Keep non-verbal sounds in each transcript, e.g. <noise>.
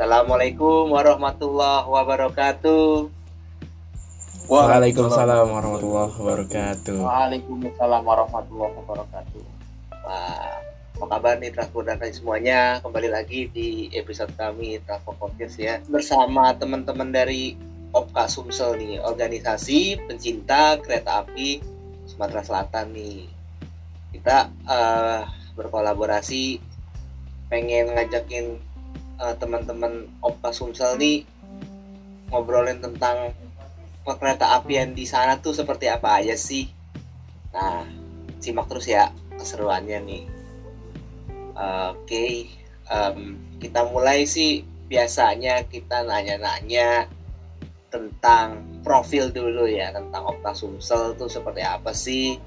Assalamualaikum warahmatullahi wabarakatuh. Waalaikumsalam warahmatullahi wabarakatuh. Waalaikumsalam warahmatullahi wabarakatuh. Wah, apa kabar nih dan semuanya? Kembali lagi di episode kami Trafo Podcast ya bersama teman-teman dari Opka Sumsel nih, organisasi pencinta kereta api Sumatera Selatan nih. Kita uh, berkolaborasi pengen ngajakin uh, teman-teman Opka Sumsel nih ngobrolin tentang kereta apian di sana tuh seperti apa aja sih? Nah, simak terus ya keseruannya nih. Uh, Oke, okay. um, kita mulai sih biasanya kita nanya-nanya tentang profil dulu ya tentang Opta Sumsel tuh seperti apa sih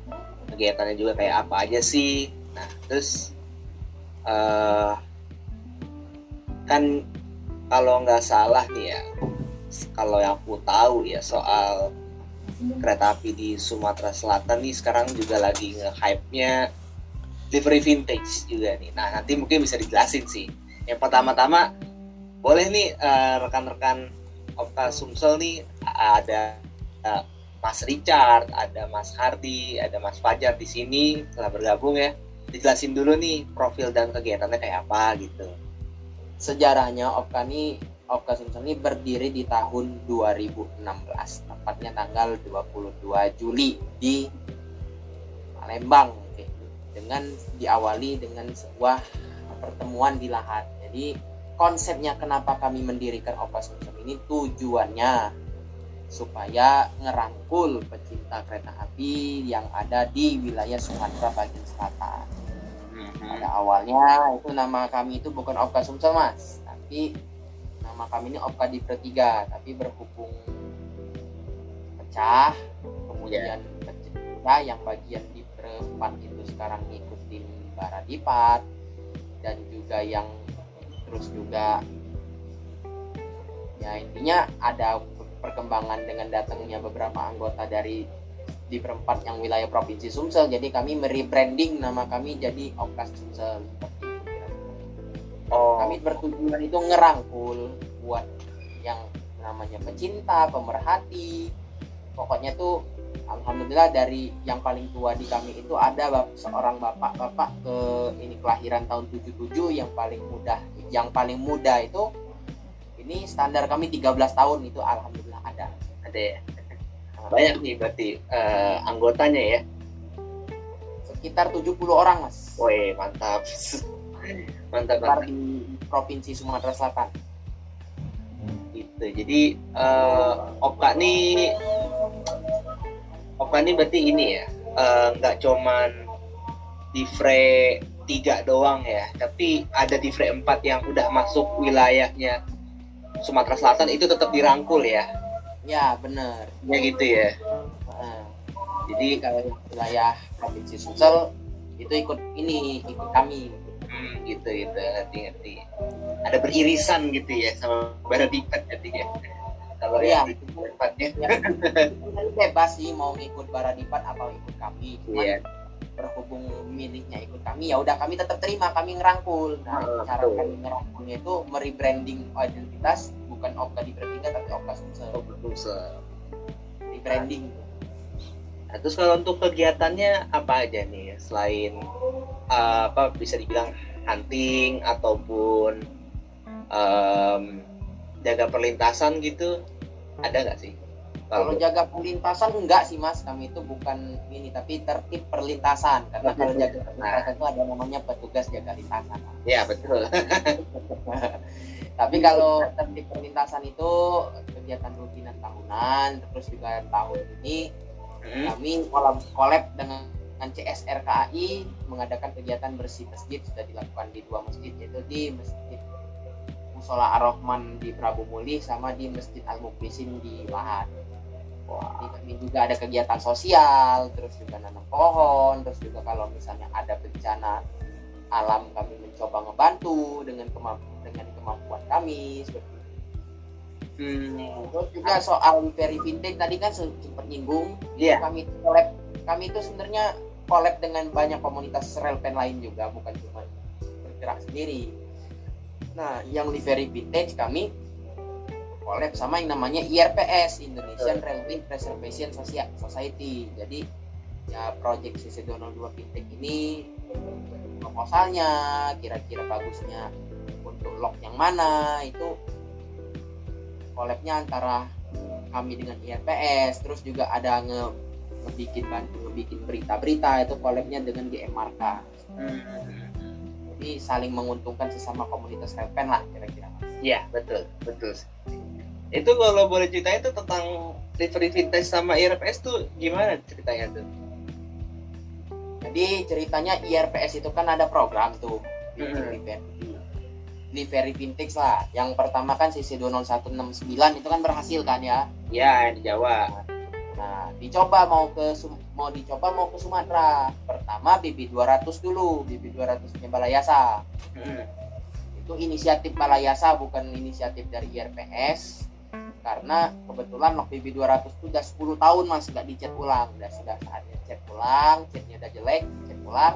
kegiatannya juga kayak apa aja sih nah terus uh, kan kalau nggak salah nih ya kalau yang aku tahu ya soal kereta api di Sumatera Selatan nih sekarang juga lagi nge-hype-nya livery vintage juga nih. Nah, nanti mungkin bisa dijelasin sih. Yang pertama-tama boleh nih uh, rekan-rekan Opka Sumsel nih ada uh, Mas Richard, ada Mas Hardi, ada Mas Fajar di sini telah bergabung ya. Dijelasin dulu nih profil dan kegiatannya kayak apa gitu. Sejarahnya Opka nih Opka Sumsel ini berdiri di tahun 2016, tepatnya tanggal 22 Juli di Palembang, dengan diawali dengan sebuah pertemuan di lahan. Jadi konsepnya kenapa kami mendirikan Opka Sumsel ini tujuannya supaya ngerangkul pecinta kereta api yang ada di wilayah Sumatera bagian selatan. Pada awalnya itu nama kami itu bukan Opka Sumsel mas, tapi nama kami ini Opka di Tiga, tapi berhubung pecah, kemudian yeah. pecah yang bagian di perempat itu sekarang ngikutin Baradipat dan juga yang terus juga ya intinya ada perkembangan dengan datangnya beberapa anggota dari di perempat yang wilayah provinsi Sumsel. Jadi kami merebranding nama kami jadi Opkas Sumsel. Oh. kami bertujuan itu ngerangkul buat yang namanya pecinta pemerhati. Pokoknya tuh alhamdulillah dari yang paling tua di kami itu ada bap seorang bapak-bapak ke ini kelahiran tahun 77 yang paling muda yang paling muda itu ini standar kami 13 tahun itu alhamdulillah ada. Ada ya banyak nih berarti uh, anggotanya ya. Sekitar 70 orang mas. Woi mantap. <laughs> Mantap, mantap. di provinsi Sumatera Selatan. Gitu jadi uh, Opka nih Opka ini berarti ini ya eh, nggak uh, cuman di fre tiga doang ya tapi ada di fre 4 yang udah masuk wilayahnya Sumatera Selatan itu tetap dirangkul ya ya benar ya gitu ya. Uh, jadi kalau wilayah provinsi Sumsel itu ikut ini ikut kami. Hmm, gitu gitu. Ngerti ngerti ada beririsan gitu ya sama Baradipat ngerti ya. Kalau ya, yang tempatnya ya, bebas sih mau ikut Baradipat atau ikut kami. Cuman yeah. berhubung milihnya ikut kami ya udah kami tetap terima kami ngerangkul. Nah oh, cara betul. kami ngerangkulnya itu merebranding identitas bukan Opka di bertiga tapi Opka Sumsel Sumsel rebranding nah, terus kalau untuk kegiatannya apa aja nih? Selain uh, apa bisa dibilang hunting ataupun um, jaga perlintasan gitu ada nggak sih? Kalau jaga perlintasan enggak sih mas. Kami itu bukan ini tapi tertib perlintasan. Karena kalau jaga perlintasan. nah. itu ada namanya petugas jaga lintasan. Ya betul <laughs> tapi kalau tertib perlintasan itu kegiatan rutinan tahunan terus juga tahun ini hmm. kami kolab kolab dengan CSR KAI mengadakan kegiatan bersih masjid sudah dilakukan di dua masjid yaitu di masjid Musola Ar-Rahman di Prabu Muli sama di Masjid Al Muklisin di Lahat. Wah, kami juga ada kegiatan sosial, terus juga nanam pohon, terus juga kalau misalnya ada bencana alam kami mencoba ngebantu dengan kemamp dengan kemampuan kami seperti itu. Hmm. Terus juga soal very vintage tadi kan sempat nyinggung, yeah. kami collab kami itu sebenarnya collab dengan banyak komunitas relpen lain juga bukan cuma bergerak sendiri Nah, yang livery vintage kami collab sama yang namanya IRPS Indonesian Railway Preservation Society. Jadi ya project CC 202 Vintage ini proposalnya kira-kira bagusnya lock yang mana itu collabnya antara kami dengan IRPS terus juga ada nge ngebikin bantu ngebikin berita-berita itu collabnya dengan GM Marka. Hmm. jadi saling menguntungkan sesama komunitas Repen lah kira-kira iya betul betul. Itu kalau boleh ceritain itu tentang vintage sama IRPS tuh gimana ceritanya tuh? Jadi ceritanya IRPS itu kan ada program tuh hmm livery vintage lah. Yang pertama kan CC 20169 itu kan berhasil kan ya? Ya, di Jawa. Nah, dicoba mau ke mau dicoba mau ke Sumatera. Pertama BB 200 dulu, BB 200 nya Balayasa. Hmm. Itu inisiatif Balayasa bukan inisiatif dari IRPS. Karena kebetulan waktu BB 200 itu udah 10 tahun Mas nggak dicat ulang, udah sudah saatnya cat ulang, catnya udah jelek, cat ulang.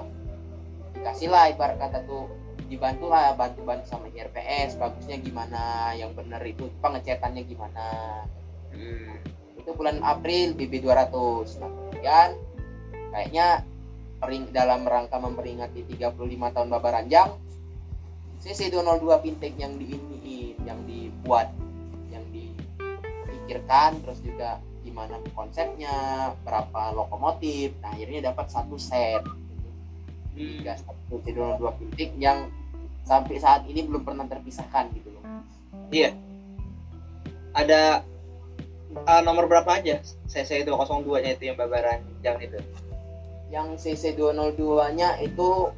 Dikasih lah ibarat kata tuh dibantu lah bantu-bantu sama IRPS bagusnya gimana yang benar itu pengecetannya gimana. Hmm. itu bulan April BB 200 nah kemudian kayaknya dalam rangka memperingati 35 tahun Baba Ranjang CC 202 Pintek yang diiniin yang dibuat yang dipikirkan terus juga gimana konsepnya berapa lokomotif nah akhirnya dapat satu set tiga satu dua pintik yang sampai saat ini belum pernah terpisahkan gitu loh. Iya. Ada uh, nomor berapa aja? CC 202 nya itu yang babaran yang itu? Yang CC 202 nya itu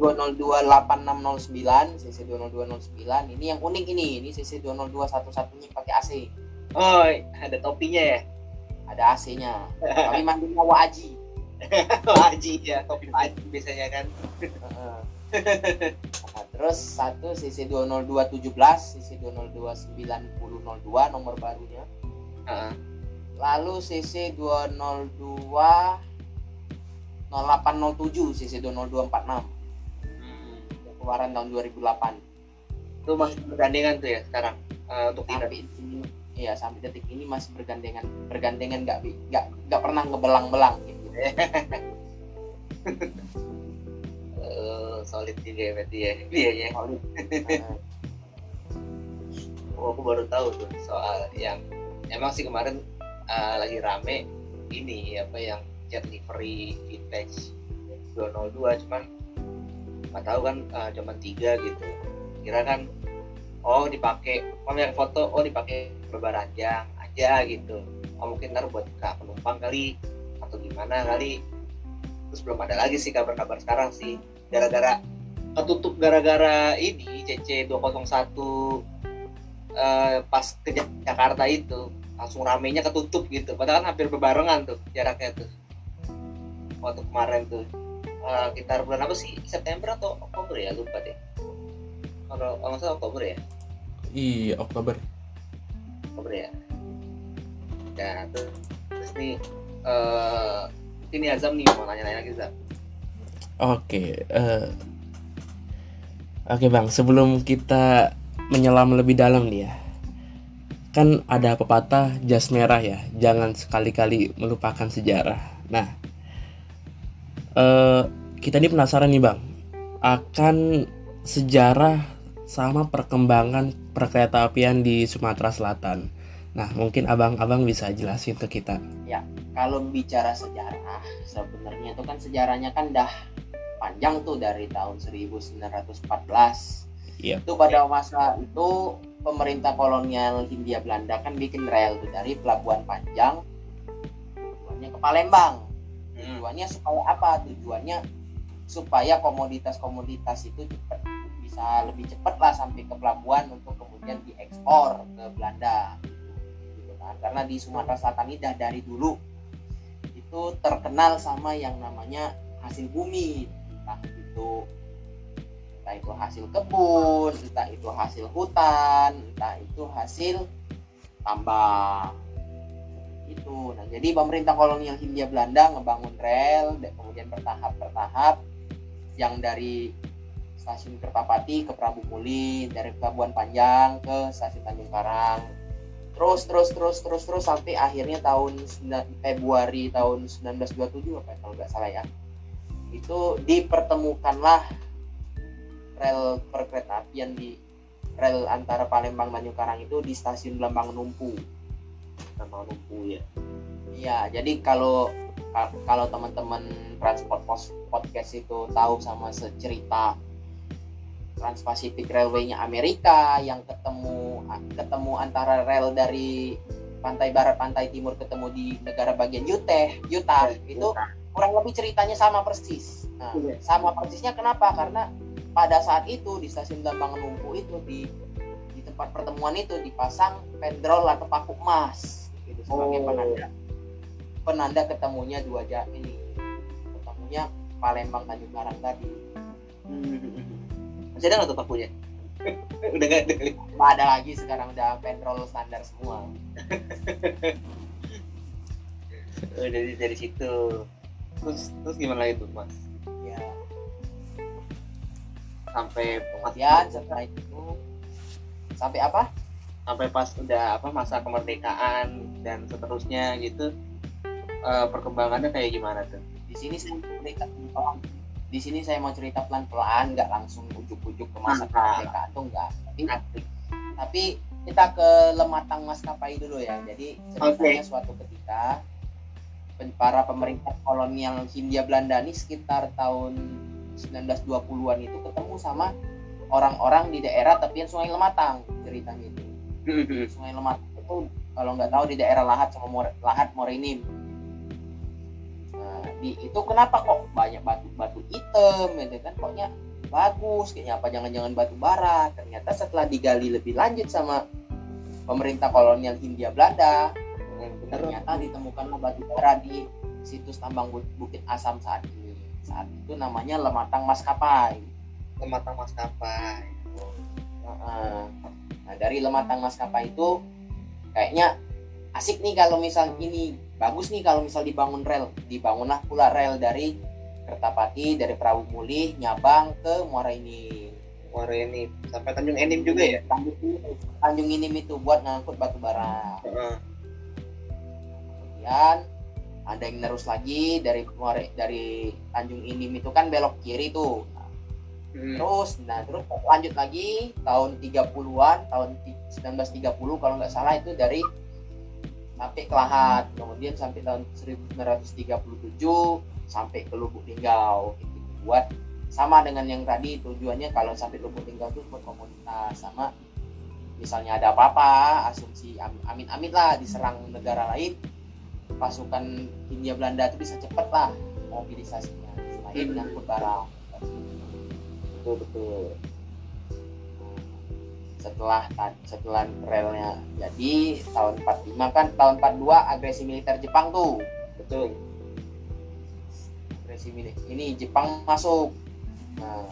2028609 CC 20209 ini yang unik ini ini CC 20211 nya pakai AC oh ada topinya ya? Ada AC nya <laughs> kami mandinya Waji <laughs> Haji ya kopi Haji biasanya kan. Nah, <laughs> terus satu CC 20217 CC 2029002 nomor barunya. Uh-huh. lalu CC 202 0807 CC 20246 hmm. keluaran tahun 2008 itu masih bergandengan tuh ya sekarang uh, untuk sampai ini iya sampai detik ini masih bergandengan bergandengan nggak nggak nggak pernah ngebelang-belang gitu uh, solid juga ya berarti ya. Dia ya oh, aku baru tahu tuh soal yang emang sih kemarin uh, lagi rame ini apa yang jet livery vintage 202 cuman nggak tahu kan uh, cuman tiga gitu. Kira kan oh dipakai kalau yang foto oh dipakai berbaranjang aja gitu. Oh mungkin ntar buat penumpang kali gimana kali. Terus belum ada lagi sih kabar-kabar sekarang sih. Gara-gara ketutup gara-gara ini CC 201 uh, pas ke Jakarta itu langsung ramenya ketutup gitu. Padahal kan hampir berbarengan tuh jaraknya tuh. Waktu kemarin tuh. Uh, sekitar bulan apa sih? September atau Oktober ya? Lupa deh. Kalau kalau salah Oktober ya? Iya Oktober. Oktober ya? Nah terus, terus nih uh, ini Azam nih mau nanya-nanya lagi Zam. Oke, uh, oke bang. Sebelum kita menyelam lebih dalam nih ya, kan ada pepatah jas merah ya. Jangan sekali-kali melupakan sejarah. Nah, uh, kita ini penasaran nih bang, akan sejarah sama perkembangan perkereta apian di Sumatera Selatan. Nah, mungkin abang-abang bisa jelasin ke kita. Ya, kalau bicara sejarah, sebenarnya itu kan sejarahnya kan dah panjang tuh dari tahun 1914. Iya. Itu pada masa itu pemerintah kolonial Hindia Belanda kan bikin rel tuh dari Pelabuhan Panjang tujuannya ke Palembang. Hmm. Tujuannya supaya apa? Tujuannya supaya komoditas-komoditas itu cepat bisa lebih cepat lah sampai ke pelabuhan untuk kemudian diekspor ke Belanda karena di Sumatera Selatan ini dah dari dulu itu terkenal sama yang namanya hasil bumi. Entah itu entah itu hasil kebun entah itu hasil hutan entah itu hasil tambang. Itu. Nah jadi pemerintah kolonial Hindia Belanda ngebangun rel kemudian bertahap bertahap yang dari stasiun Kertapati ke Prabu Muli dari Pelabuhan Panjang ke stasiun Tanjung Karang terus terus terus terus terus sampai akhirnya tahun 9 Februari tahun 1927 apa ya, kalau nggak salah ya. Itu dipertemukanlah rel perkereta apian di rel antara Palembang Tanjung itu di stasiun Lambang Numpu. Lambang Numpu ya. Iya, jadi kalau kalau teman-teman transport podcast itu tahu sama secerita Trans-Pacific Railway-nya Amerika yang ketemu ketemu antara rel dari pantai barat pantai timur ketemu di negara bagian Utah Utah iya, itu kurang lebih ceritanya sama persis nah, iya. sama persisnya kenapa karena pada saat itu di stasiun Lambang Lumpu itu di di tempat pertemuan itu dipasang pendrol atau paku emas itu sebagai oh. penanda penanda ketemunya dua jam ini ketemunya Palembang Tanjung Karang tadi hmm. Masih ada nggak tuh pakunya? <laughs> udah gak ada kali. Nggak ada lagi sekarang udah petrol standar semua. <laughs> oh, dari dari situ. Terus terus gimana itu mas? Ya. Sampai kemudian setelah itu sampai apa? Sampai pas udah apa masa kemerdekaan dan seterusnya gitu. Uh, perkembangannya kayak gimana tuh? Di sini saya di sini saya mau cerita pelan-pelan nggak langsung ujuk-ujuk ke masa kemerdekaan tuh nggak. Tapi tapi kita ke lematang maskapai dulu ya. Jadi ceritanya okay. suatu ketika para pemerintah kolonial Hindia Belanda ini sekitar tahun 1920-an itu ketemu sama orang-orang di daerah tepian Sungai Lematang ceritanya itu. Sungai Lematang itu kalau nggak tahu di daerah Lahat sama Lahat Morinim di itu kenapa kok banyak batu-batu hitam gitu kan? Koknya bagus kayaknya apa jangan-jangan batu bara. Ternyata setelah digali lebih lanjut sama pemerintah kolonial Hindia Belanda ternyata ditemukanlah batu bara di situs tambang Bukit Asam saat ini. Saat itu namanya Lematang Maskapai. Lematang Maskapai. Nah dari Lematang Maskapai itu kayaknya asik nih kalau misal ini bagus nih kalau misal dibangun rel. Dibangunlah pula rel dari Kertapati dari Prabu Mulih Nyabang ke Muara ini Muara ini sampai Tanjung Enim juga ya? Tanjung Enim, Tanjung Enim itu buat ngangkut batu bara. Uh. kemudian ada yang terus lagi dari Muara dari Tanjung Enim itu kan belok kiri tuh. Hmm. terus nah terus lanjut lagi tahun 30-an tahun 1930 kalau nggak salah itu dari sampai ke Lahat kemudian sampai tahun 1937 sampai ke Lubuk Linggau. Gitu. buat sama dengan yang tadi tujuannya kalau sampai Lubuk Linggau itu buat komunitas. Sama misalnya ada apa-apa asumsi amin-amin lah diserang negara lain pasukan Hindia Belanda itu bisa cepet lah mobilisasinya. Selain menyangkut barang. Betul betul setelah setelah relnya jadi tahun 45 kan tahun 42 agresi militer Jepang tuh. Betul. Agresi militer ini Jepang masuk. Nah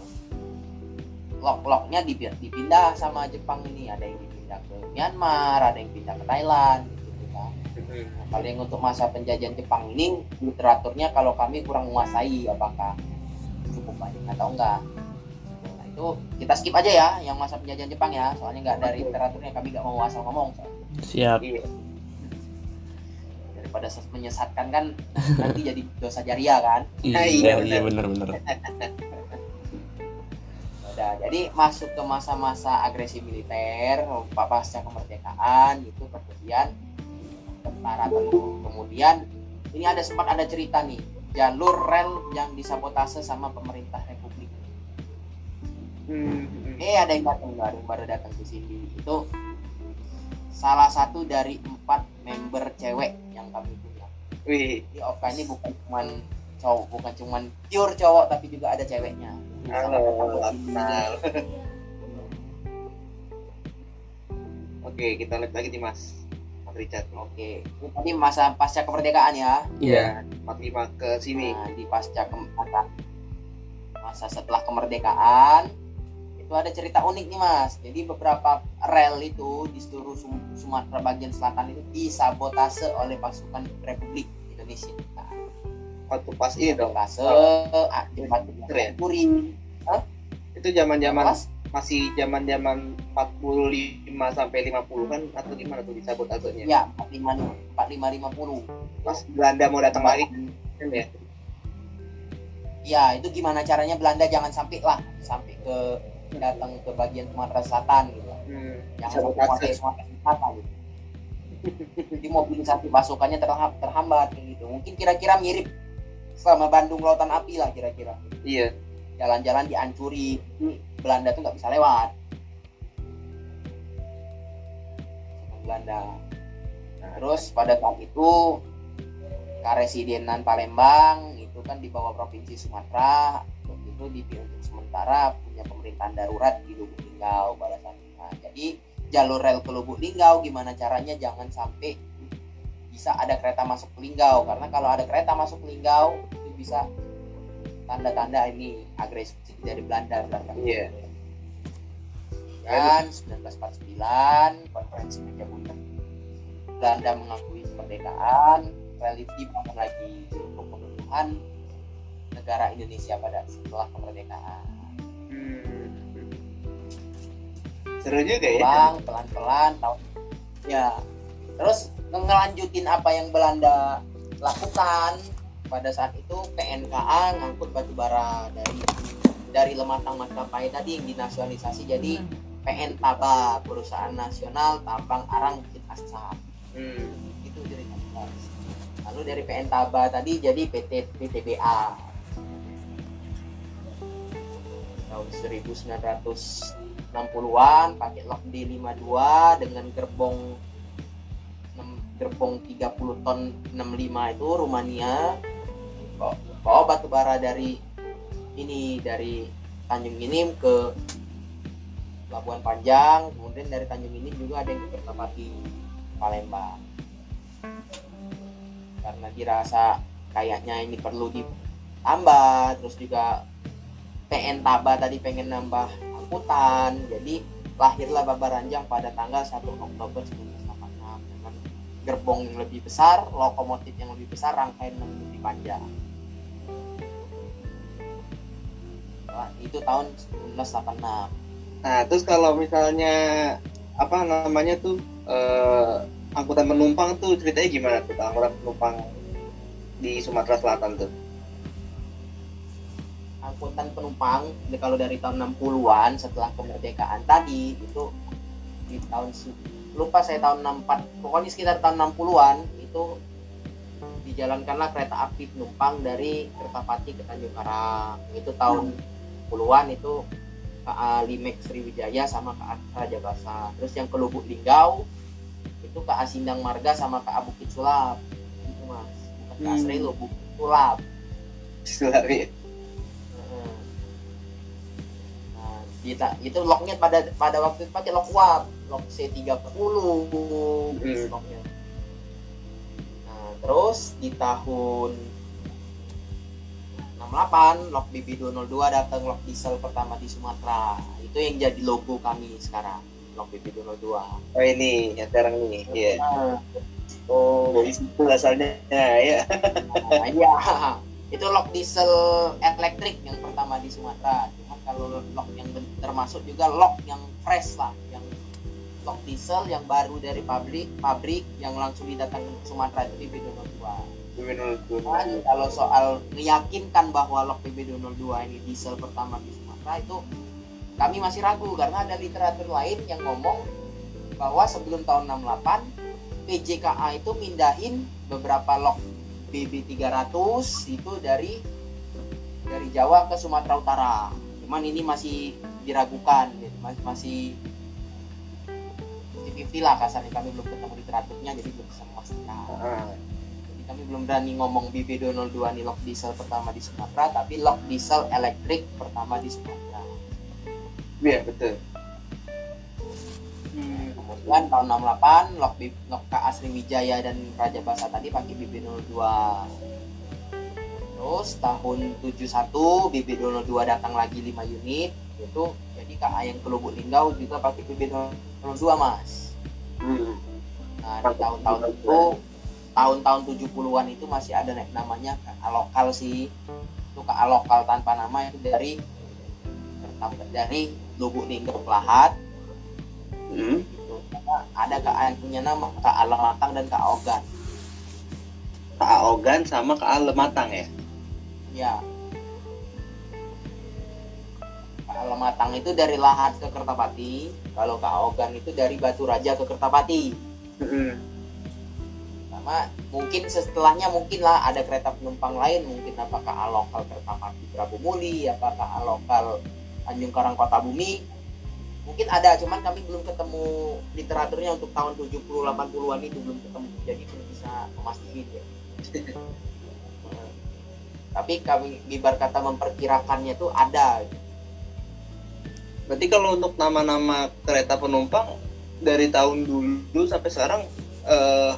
lok-loknya dipindah sama Jepang ini. Ada yang dipindah ke Myanmar ada yang pindah ke Thailand gitu kan. Nah, kalau yang untuk masa penjajahan Jepang ini literaturnya kalau kami kurang menguasai apakah cukup banyak atau enggak itu kita skip aja ya yang masa penjajahan Jepang ya. Soalnya nggak dari literaturnya kami nggak mau asal ngomong siap. Iya. daripada menyesatkan kan nanti jadi dosa jariah kan? Iya iya, iya benar benar udah jadi masuk ke masa-masa agresi militer pasca kemerdekaan itu kemudian tentara tentu kemudian ini ada sempat ada cerita nih jalur rel yang disabotase sama pemerintah republik hmm. eh ada yang datang baru baru datang ke sini itu salah satu dari empat member cewek yang kami punya Wih. Di Oka ini bukan cuman cowok bukan cuman pure cowok tapi juga ada ceweknya Halo, <laughs> Oke, kita lihat lagi nih Mas. Mas Richard. Oke, ini tadi masa pasca kemerdekaan ya. Iya, yeah. 45 ke sini. Nah, di pasca kemerdekaan masa setelah kemerdekaan itu ada cerita unik nih mas jadi beberapa rel itu di seluruh Sumatera bagian selatan itu disabotase oleh pasukan Republik Indonesia waktu pas ini dong sabotase ah, ya? Huh? itu zaman-zaman masih zaman-zaman 45 sampai 50 kan atau gimana tuh disabotasenya? Ya, 45 45 50. Pas Belanda mau datang lagi kan ya? Ya, itu gimana caranya Belanda jangan sampai lah sampai ke datang ke bagian Sumatera Selatan gitu. Hmm, sampai kuasai Sumatera Selatan gitu. Jadi mobilisasi pasukannya terhambat, terhambat gitu. Mungkin kira-kira mirip sama Bandung Lautan Api lah kira-kira. Iya jalan-jalan dihancuri Belanda tuh nggak bisa lewat Belanda nah, terus pada saat itu Karesidenan Palembang itu kan di bawah provinsi Sumatera itu di untuk sementara punya pemerintahan darurat di Lubuk Linggau balasannya jadi jalur rel ke Lubuk Linggau gimana caranya jangan sampai bisa ada kereta masuk ke Linggau karena kalau ada kereta masuk ke Linggau itu bisa tanda-tanda ini agresif dari Belanda Belanda. Iya. Dan 1949 konferensi meja bundar Belanda mengakui kemerdekaan, relief dibangun lagi untuk pemenuhan negara Indonesia pada setelah kemerdekaan. Hmm. Seru juga ya. Bang, pelan-pelan tahun ya. Terus ngelanjutin apa yang Belanda lakukan pada saat itu PNKA ngangkut batu bara dari dari lematang maskapai tadi yang dinasionalisasi jadi hmm. PN Taba perusahaan nasional tambang arang bukit asap hmm. itu dari lalu dari PN Taba tadi jadi PT PTBA tahun 1960-an pakai lok D52 dengan gerbong gerbong 30 ton 65 itu Rumania. Bawa batu bara dari ini dari Tanjung Minim ke Labuan Panjang kemudian dari Tanjung Minim juga ada yang ke Kertapati Palembang. Karena dirasa kayaknya ini perlu ditambah terus juga PN Taba tadi pengen nambah angkutan. Jadi lahirlah Babaranjang pada tanggal 1 Oktober 1986 dengan gerbong yang lebih besar lokomotif yang lebih besar rangkaian yang lebih panjang. Itu tahun 1986 nah terus kalau misalnya apa namanya tuh eh, angkutan penumpang tuh ceritanya gimana tuh angkutan penumpang di Sumatera Selatan tuh angkutan penumpang kalau dari tahun 60-an setelah kemerdekaan tadi itu di tahun lupa saya tahun 64 pokoknya sekitar tahun 60-an itu dijalankanlah kereta api penumpang dari Kertapati ke Tanjung Karang itu tahun hmm 60-an itu KA Limek Sriwijaya sama KA Raja Basa. Terus yang ke Lubuk Linggau itu KA Sindang Marga sama KA Bukit Sulap. Itu Mas. Bukan KA hmm. Srelo, Bukit Sulap. Sulap ya. Kita itu locknya pada pada waktu itu pakai lock WAP, lock C30 hmm. locknya. Nah, terus di tahun 68 lok BB202 datang lok diesel pertama di Sumatera itu yang jadi logo kami sekarang lok BB202 oh ini yang sekarang ini iya yeah. oh dari situ asalnya ya nah, iya itu lok diesel elektrik yang pertama di Sumatera kalau lok yang termasuk juga lok yang fresh lah yang lok diesel yang baru dari pabrik pabrik yang langsung didatangkan ke Sumatera itu BB202 Kan kalau soal meyakinkan bahwa lok PB202 ini diesel pertama di Sumatera itu kami masih ragu karena ada literatur lain yang ngomong bahwa sebelum tahun 68 PJKA itu mindahin beberapa lok BB300 itu dari dari Jawa ke Sumatera Utara. Cuman ini masih diragukan, gitu. masih masih 50 lah kasarnya. Kami belum ketemu literaturnya jadi belum bisa memastikan. Uh kami belum berani ngomong BB202 ini lock diesel pertama di Sumatera tapi lock diesel elektrik pertama di Sumatera. Iya betul. Hmm, kemudian tahun 68 lock, lock KA Sriwijaya dan Raja Basa tadi pakai BB02 terus tahun 71 BB202 datang lagi 5 unit itu jadi KA yang ke Lubuk Linggau juga pakai BB202 mas hmm. nah di tahun-tahun itu tahun-tahun 70-an itu masih ada namanya KA lokal sih itu KA lokal tanpa nama itu dari dari Lubuk Linggau ke Lahat Hmm. gitu. Ada Kak yang punya nama Kak Alamatang dan Kak Ogan Kak Ogan sama Kak Lematang ya. Ya Kak Alamatang itu dari Lahat ke Kertapati kalau Kak Ogan itu dari Batu Raja ke Kertapati Hmm. sama mungkin setelahnya mungkin lah ada kereta penumpang lain mungkin apakah lokal Kertapati Prabu Muli apakah lokal Tanjung Karang Kota Bumi mungkin ada cuman kami belum ketemu literaturnya untuk tahun 70 80-an itu belum ketemu jadi belum bisa memastikan ya. <laughs> tapi kami bibar kata memperkirakannya tuh ada Berarti kalau untuk nama-nama kereta penumpang dari tahun dulu sampai sekarang eh,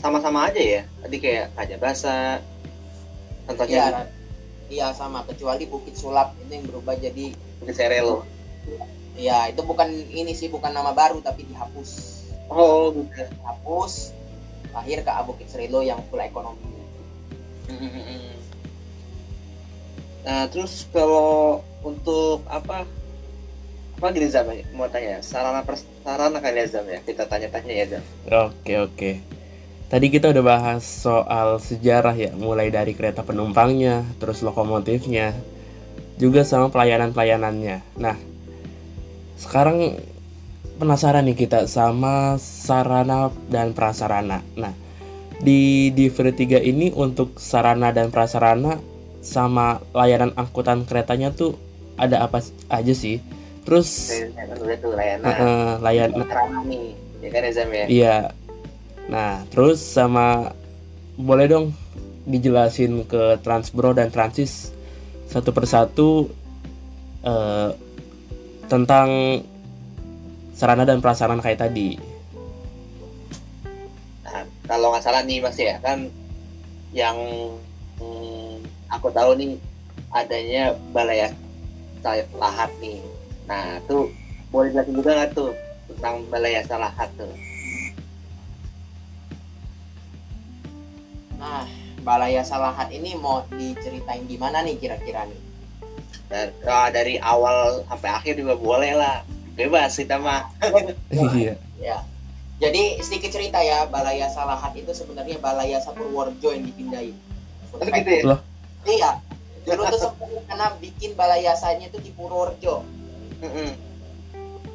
sama-sama aja ya. Tadi kayak Raja Basa. Contohnya iya iya sama kecuali Bukit Sulap itu yang berubah jadi di Serelo. ya itu bukan ini sih bukan nama baru tapi dihapus Oh, gitu. hapus lahir ke Bukit Serilo yang full ekonomi Nah, terus kalau untuk apa apa gini Zam mau tanya sarana prasarana kan ya Zam ya kita tanya-tanya ya Zam Oke oke. Tadi kita udah bahas soal sejarah ya, mulai dari kereta penumpangnya, terus lokomotifnya, juga sama pelayanan-pelayanannya. Nah, sekarang penasaran nih kita sama sarana dan prasarana. Nah, di Diver 3 ini untuk sarana dan prasarana sama layanan angkutan keretanya tuh ada apa aja sih? Terus Layanan itu layanan eh, nih ya kan ya ya Iya. Nah, terus sama boleh dong dijelasin ke Transbro dan Transis satu persatu eh, tentang sarana dan prasarana kayak tadi. Nah, kalau nggak salah nih Mas ya kan yang hmm, aku tahu nih adanya balai lahat nih. Nah, tuh boleh jelasin juga nggak tuh tentang balai lahat tuh? nah Balaya Salahat ini mau diceritain gimana nih kira-kira nih Dan, ah, dari awal sampai akhir juga boleh lah. Bebas kita mah. <laughs> Iya. ya jadi sedikit cerita ya Balaya Salahat itu sebenarnya Balaya Sapurworejo yang dipindahin Oh, gitu ya? Loh. Iya <laughs> dulu tuh sebenarnya karena bikin balayasanya itu di Purworejo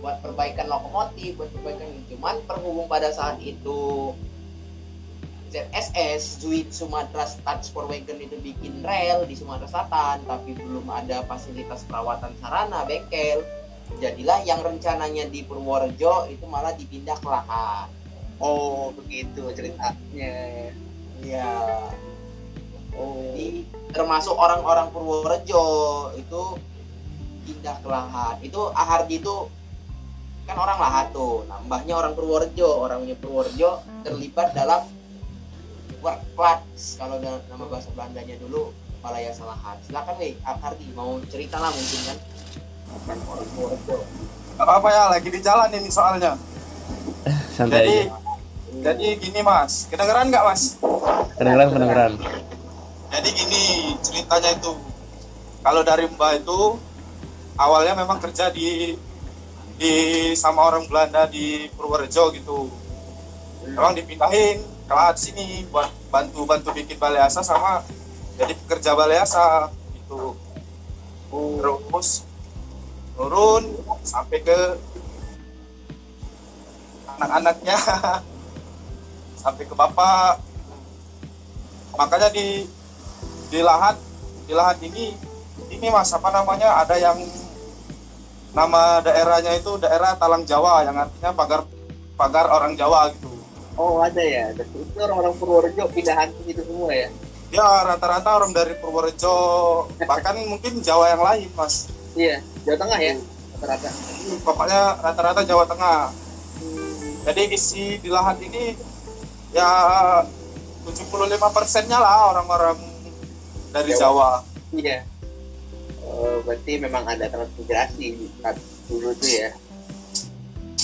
buat perbaikan lokomotif, buat perbaikan ini. Cuman berhubung pada saat itu ZSS Zuid Sumatera Transport Wagon itu bikin rel di Sumatera Selatan, tapi belum ada fasilitas perawatan sarana bengkel. Jadilah yang rencananya di Purworejo itu malah dipindah ke Lahat. Oh, begitu ceritanya. Iya. Oh. Jadi termasuk orang-orang Purworejo itu pindah ke Lahat. Itu Ahardi itu kan orang Lahat tuh. Nah, mbahnya orang Purworejo, orangnya Purworejo terlibat dalam workplace kalau nama bahasa Belandanya dulu Malaya Salahat. Silakan nih Ahardi mau cerita lah mungkin kan kan orang Purworejo. Gak apa-apa ya, lagi di jalan ini soalnya. Santai Jadi, aja. jadi gini mas, kedengeran nggak mas? Kedengeran kedengeran. Jadi gini ceritanya itu, kalau dari Mbak itu awalnya memang kerja di di sama orang Belanda di Purworejo gitu. Memang dipindahin ke sini buat bantu bantu bikin balai asa sama jadi pekerja balai asa gitu. Terus turun sampai ke anak-anaknya <laughs> sampai ke bapak makanya di di lahat di lahat ini ini mas apa namanya ada yang nama daerahnya itu daerah Talang Jawa yang artinya pagar pagar orang Jawa gitu Oh, ada ya. Itu orang-orang Purworejo pindahan ke situ semua ya. ya rata-rata orang dari Purworejo <laughs> bahkan mungkin Jawa yang lain mas Iya, Jawa Tengah ya. Rata-rata. Hmm, pokoknya rata-rata Jawa Tengah jadi isi di lahat ini ya 75 persennya lah orang-orang dari Jawa. Jawa Iya. Oh, berarti memang ada transmigrasi saat dulu tuh ya.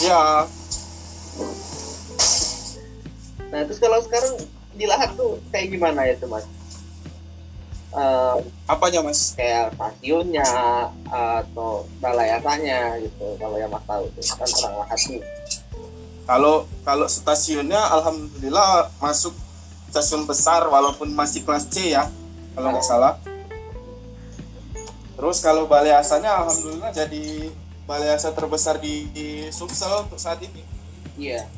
ya Nah, terus kalau sekarang di lahat tuh kayak gimana ya tuh, Mas? Eh, apanya mas kayak stasiunnya atau balai asanya gitu kalau yang mas tahu tuh kan orang lahat nih Kalau kalau stasiunnya alhamdulillah masuk stasiun besar walaupun masih kelas C ya kalau nggak salah. Terus kalau balai asanya alhamdulillah jadi balai asa terbesar di, di Sumsel untuk saat ini. iya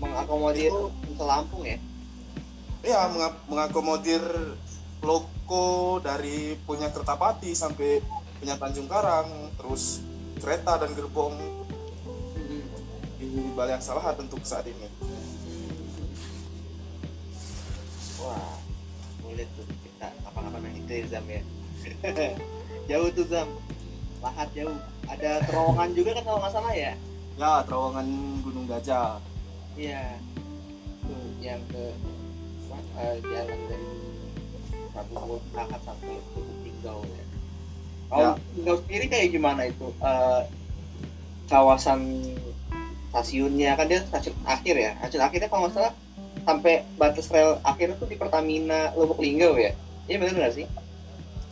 mengakomodir ke Lampung ya Ya menga- mengakomodir loko dari punya Kertapati sampai punya Tanjung Karang, terus kereta dan gerbong di balai asa lahat untuk saat ini. wah boleh tuh kita kapan-kapan yang itu ya Zam ya. <laughs> Jauh tuh Zam. Lahat jauh. Ada terowongan juga kan kalau nggak salah ya? Ya terowongan Gunung Gajah. iya. Tuh yang ke eh, jalan dari Prabu Lahat sampai ke Tinggal ya. Kalau Ya. Tinggal sendiri kayak gimana itu? Eh, kawasan stasiunnya kan dia stasiun akhir ya? Stasiun akhirnya kalau nggak salah sampai batas rel akhir itu di Pertamina Lubuk Linggau ya? Iya benar nggak sih?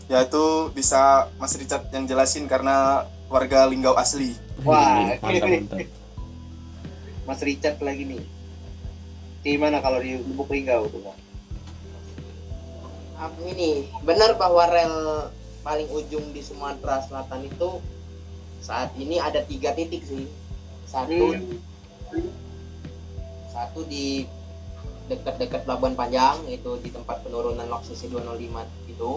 Ya itu bisa Mas Richard yang jelasin karena warga Linggau asli. Wah, mantap mantap. Mas Richard lagi nih. Gimana kalau di Lubuk Linggau tuh Bang? Ah, ini? Benar bahwa rel paling ujung di Sumatera Selatan itu saat ini ada tiga titik sih. Satu Hmm. satu di dekat-dekat Pelabuhan Panjang itu di tempat penurunan lok CC 205 itu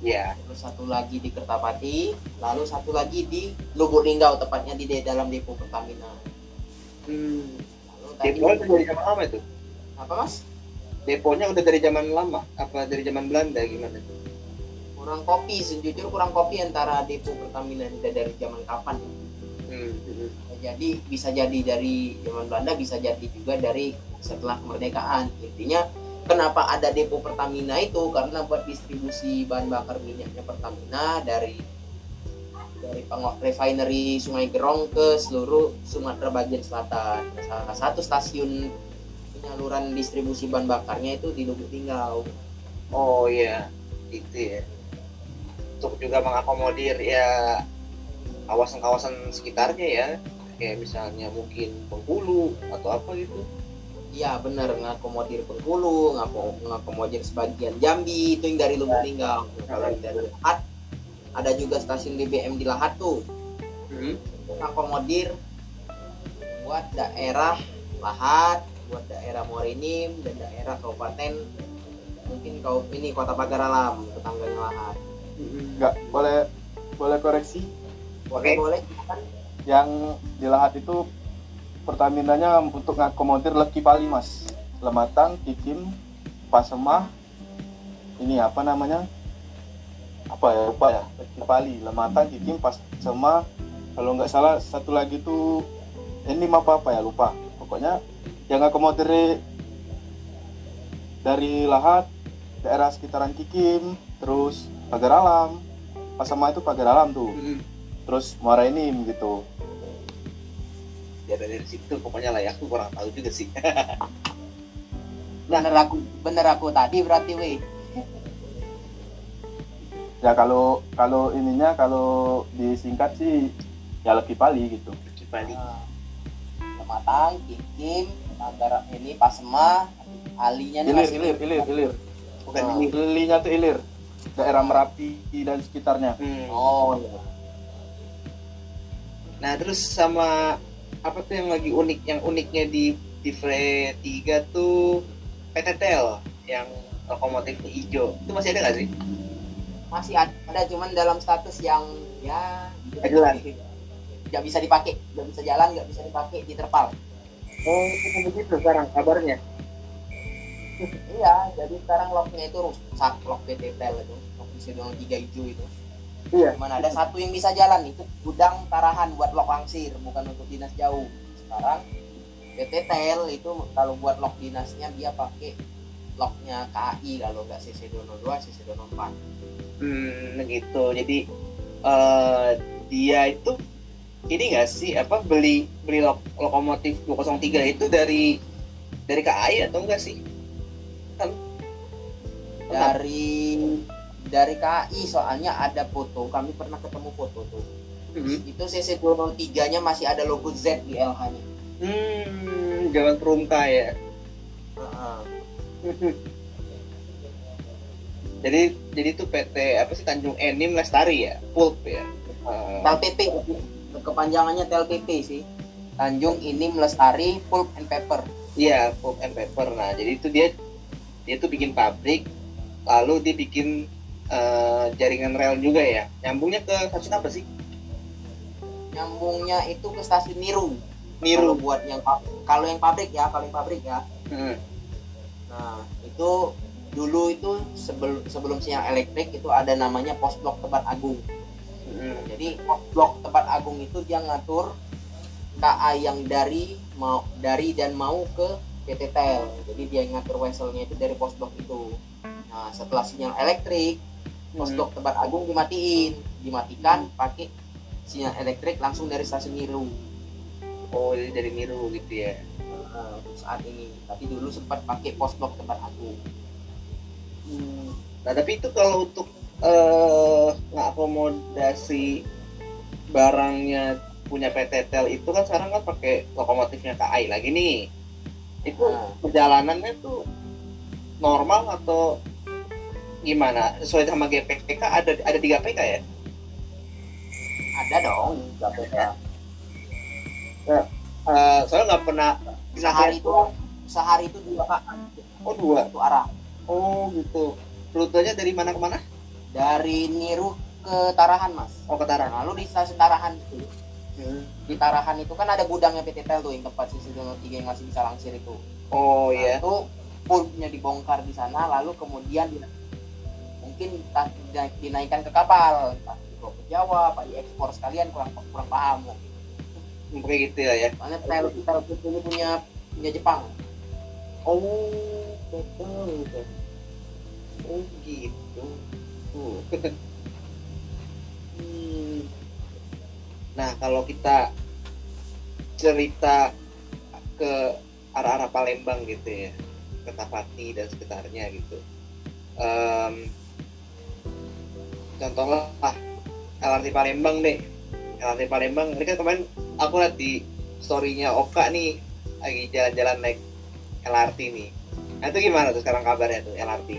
Iya. terus satu lagi di Kertapati lalu satu lagi di Lubuk Linggau tepatnya di dalam depo Pertamina Hmm. lalu Deponya udah dari zaman lama itu. apa mas Deponya udah dari zaman lama. Apa dari zaman Belanda gimana? kurang kopi sejujur kurang kopi antara depo Pertamina ini dari zaman kapan Hmm. Jadi bisa jadi dari zaman Belanda bisa jadi juga dari setelah kemerdekaan. Intinya kenapa ada depo Pertamina itu? Karena buat distribusi bahan bakar minyaknya Pertamina dari dari pengok refinery Sungai Gerong ke seluruh Sumatera bagian selatan. Salah satu stasiun penyaluran distribusi bahan bakarnya itu di Lubuk Linggau Oh iya, itu ya. Untuk juga mengakomodir ya kawasan-kawasan sekitarnya ya. Kayak misalnya mungkin Bengkulu atau apa gitu. Iya benar ngakomodir Bengkulu, ngapo- ngakomodir sebagian Jambi itu yang dari Lubuk Linggau. Kalau dari Lahat ada juga stasiun BBM di Lahat tuh Hmm. ngakomodir buat daerah Lahat, buat daerah Morinim dan daerah kabupaten mungkin kau ini Kota Pagar Alam tetangganya Lahat. Enggak, boleh boleh koreksi. Oke. Boleh boleh kan? Yang di lahat itu Pertaminanya untuk ngakomodir Leki Pali, Mas. Lematang, Kikim, Pasemah, ini apa namanya? Apa ya? Lupa ya. Leki Pali, Lematang, Kikim, Pasemah. Kalau nggak salah satu lagi tuh ini apa apa ya lupa. Pokoknya yang ngakomodir dari Lahat, daerah sekitaran Kikim, terus Pagar Alam. Pasemah itu Pagar Alam tuh. Terus Muara Enim gitu. Ya dari situ pokoknya layak tuh kurang tahu juga sih. <laughs> Bener aku bener aku tadi berarti weh. ya kalau kalau ininya kalau disingkat sih ya lebih pali gitu Bali. Nah, Lematang, Kikim, Pagar ini Pasema, alinya nih ilir ilir ilir ilir Bukan Oh. ini. lilinya tuh ilir daerah merapi dan sekitarnya Hmm. Oh, iya. Nah terus sama apa tuh yang lagi unik yang uniknya di di Fre 3 tuh PTTL yang lokomotifnya hijau itu masih ada nggak sih? masih ada cuman dalam status yang ya Nggak jelas. nggak bisa dipakai nggak bisa jalan nggak bisa dipakai di terpal Oh begitu sekarang kabarnya. iya jadi sekarang locknya itu rusak lock PTTL itu dengan tiga hijau itu Iya. cuman ada satu yang bisa jalan itu gudang tarahan buat lock langsir bukan untuk dinas jauh sekarang PTTL itu kalau buat lock dinasnya dia pakai locknya KAI kalau nggak CC 202 CC 204 Hmm gitu. Jadi eh dia itu ini nggak sih apa beli beli lok- lokomotif 203 itu dari dari KAI atau enggak sih? Kan dari dari KAI soalnya ada foto kami pernah ketemu foto tuh Hmm. itu CC 203 nya masih ada logo Z di LH nya Hmm, jalan perumka ya. jadi jadi itu PT apa sih Tanjung Enim Lestari ya, Pulp ya. Uh, TLPP kepanjangannya TLPP sih Tanjung Inim Lestari Pulp and Paper Iya, Pulp and Paper. Nah, jadi itu dia dia tuh bikin pabrik, lalu dia bikin eh, jaringan rel juga ya. Nyambungnya ke stasiun apa sih? nyambungnya itu ke stasiun Niru kalau Niru. buat yang kalau yang pabrik ya kalau yang pabrik ya Hmm. nah itu dulu itu sebelum sebelum sinyal elektrik itu ada namanya pos blok Tebat Agung Hmm. jadi pos blok Tebat Agung itu dia ngatur KA yang dari mau dari dan mau ke PT Tel jadi dia ngatur weselnya itu dari pos blok itu nah setelah sinyal elektrik Hmm. blok Tebat Agung dimatiin dimatikan pakai sinyal elektrik langsung dari stasiun Niru Oh, jadi dari Niru gitu ya. Nah, untuk saat ini tapi dulu sempat pakai pos blok Tebat Agung Hmm. Nah, tapi itu kalau untuk eh ngakomodasi barangnya punya PT Tel itu kan sekarang kan pakai lokomotifnya KAI lagi nih. Itu Nah. perjalanannya tuh normal atau gimana? Sesuai sama GPK ada ada 3 PK ya? ada dong KPK. Eh, soalnya nggak pernah sehari itu sehari itu dua Oh dua. satu arah Oh gitu. Rutenya dari mana ke mana? dari Niru ke Tarahan mas Oh ke Tarang. lalu di stasiun Tarahan itu Hmm. di Tarahan itu kan ada gudangnya PT Tel tuh yang tempat sisi tiga yang masih bisa langsir itu Oh Nah, iya. itu pumpnya dibongkar di sana lalu kemudian di- mungkin dinaikkan ke kapal entah dibawa ke Jawa apa diekspor sekalian kurang kurang paham Kayak gitu ya ya. soalnya Tel Tel ini punya punya Jepang Oh betul. betul. Oh gitu. Uh. <laughs> Hmm. Nah kalau kita cerita ke arah-arah Palembang gitu ya, ke Tapati dan sekitarnya gitu. Em, contohnya ah, LRT Palembang deh. LRT Palembang, ini kan kemarin aku lihat di story-nya Oka nih lagi jalan-jalan naik LRT nih. Nah itu gimana tuh sekarang kabarnya tuh LRT?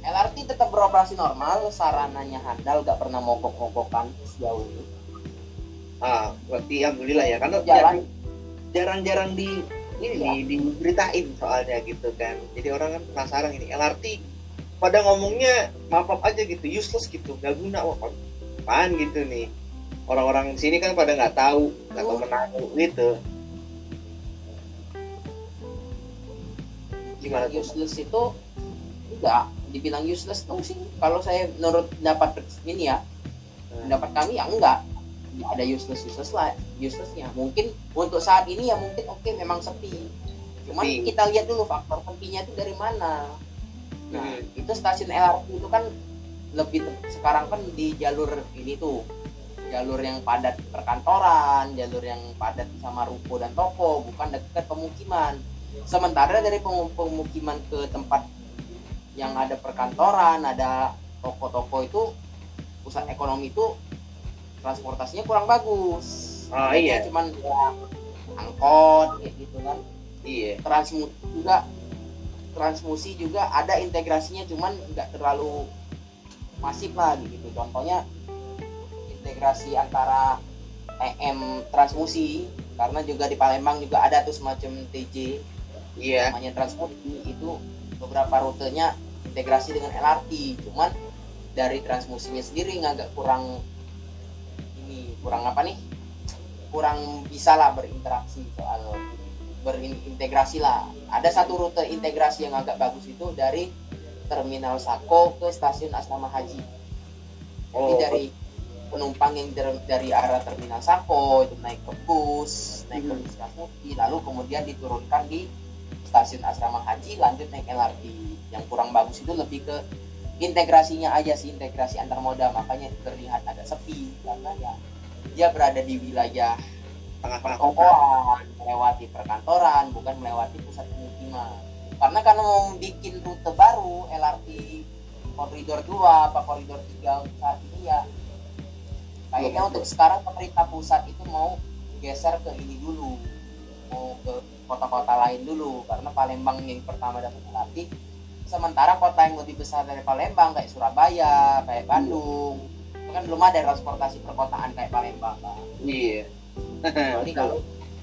LRT tetap beroperasi normal sarananya handal gak pernah mogok-mogokan sejauh ini Ah, berarti alhamdulillah ya karena jalan jarang-jarang di ini Iya. nih diberitain soalnya gitu kan. Jadi orang kan penasaran ini LRT pada ngomongnya maaf aja gitu useless gitu nggak guna wah apaan gitu nih. Orang-orang sini kan pada nggak tahu nggak tahu menahu gitu. Gimana tuh? Useless itu enggak dibilang useless tuh sih. Kalau saya menurut dapat ini ya Hmm. pendapat kami ya enggak. Nggak ada useless useless lah uselessnya. Mungkin untuk saat ini ya mungkin oke memang sepi. Cuman Sepi. kita lihat dulu faktor sepinya itu dari mana nah Hmm. itu stasiun LRT itu kan lebih sekarang kan di jalur ini tuh jalur yang padat perkantoran jalur yang padat sama ruko dan toko bukan dekat pemukiman sementara dari pemu- pemukiman ke tempat yang ada perkantoran ada toko-toko itu pusat ekonomi itu transportasinya kurang bagus Mereka iya. cuman ya, angkot kayak gitu kan iya transmusi juga transmusi juga ada integrasinya cuman nggak terlalu masif lah gitu. Contohnya integrasi antara EM transmusi karena juga di Palembang juga ada tuh semacam TJ iya. namanya transmusi itu beberapa rutenya integrasi dengan LRT cuman dari transmusinya sendiri agak kurang ini kurang apa nih? Kurang bisa lah berinteraksi soal berintegrasi lah ada satu rute integrasi yang agak bagus itu dari terminal Sako ke stasiun Asrama Haji jadi oh dari penumpang yang dari, dari arah terminal Sako itu naik ke bus, naik ke Hmm. bus Transmusi, lalu kemudian diturunkan di stasiun Asrama Haji, lanjut naik LRT. Yang kurang bagus itu lebih ke integrasinya aja sih, integrasi antar moda, makanya terlihat agak sepi karena ya dia berada di wilayah tengah-tengah perkokoan, melewati perkantoran, bukan melewati pusat pemukiman. Karena karena mau bikin rute baru LRT koridor 2 apa koridor 3 untuk saat ini ya. Kayaknya untuk sekarang pemerintah pusat itu mau geser ke ini dulu. Mau ke kota-kota lain dulu karena Palembang yang pertama dapat LRT sementara kota yang lebih besar dari Palembang kayak Surabaya kayak Bandung. Kan belum ada transportasi perkotaan kayak Palembang kan. iya Jadi kalau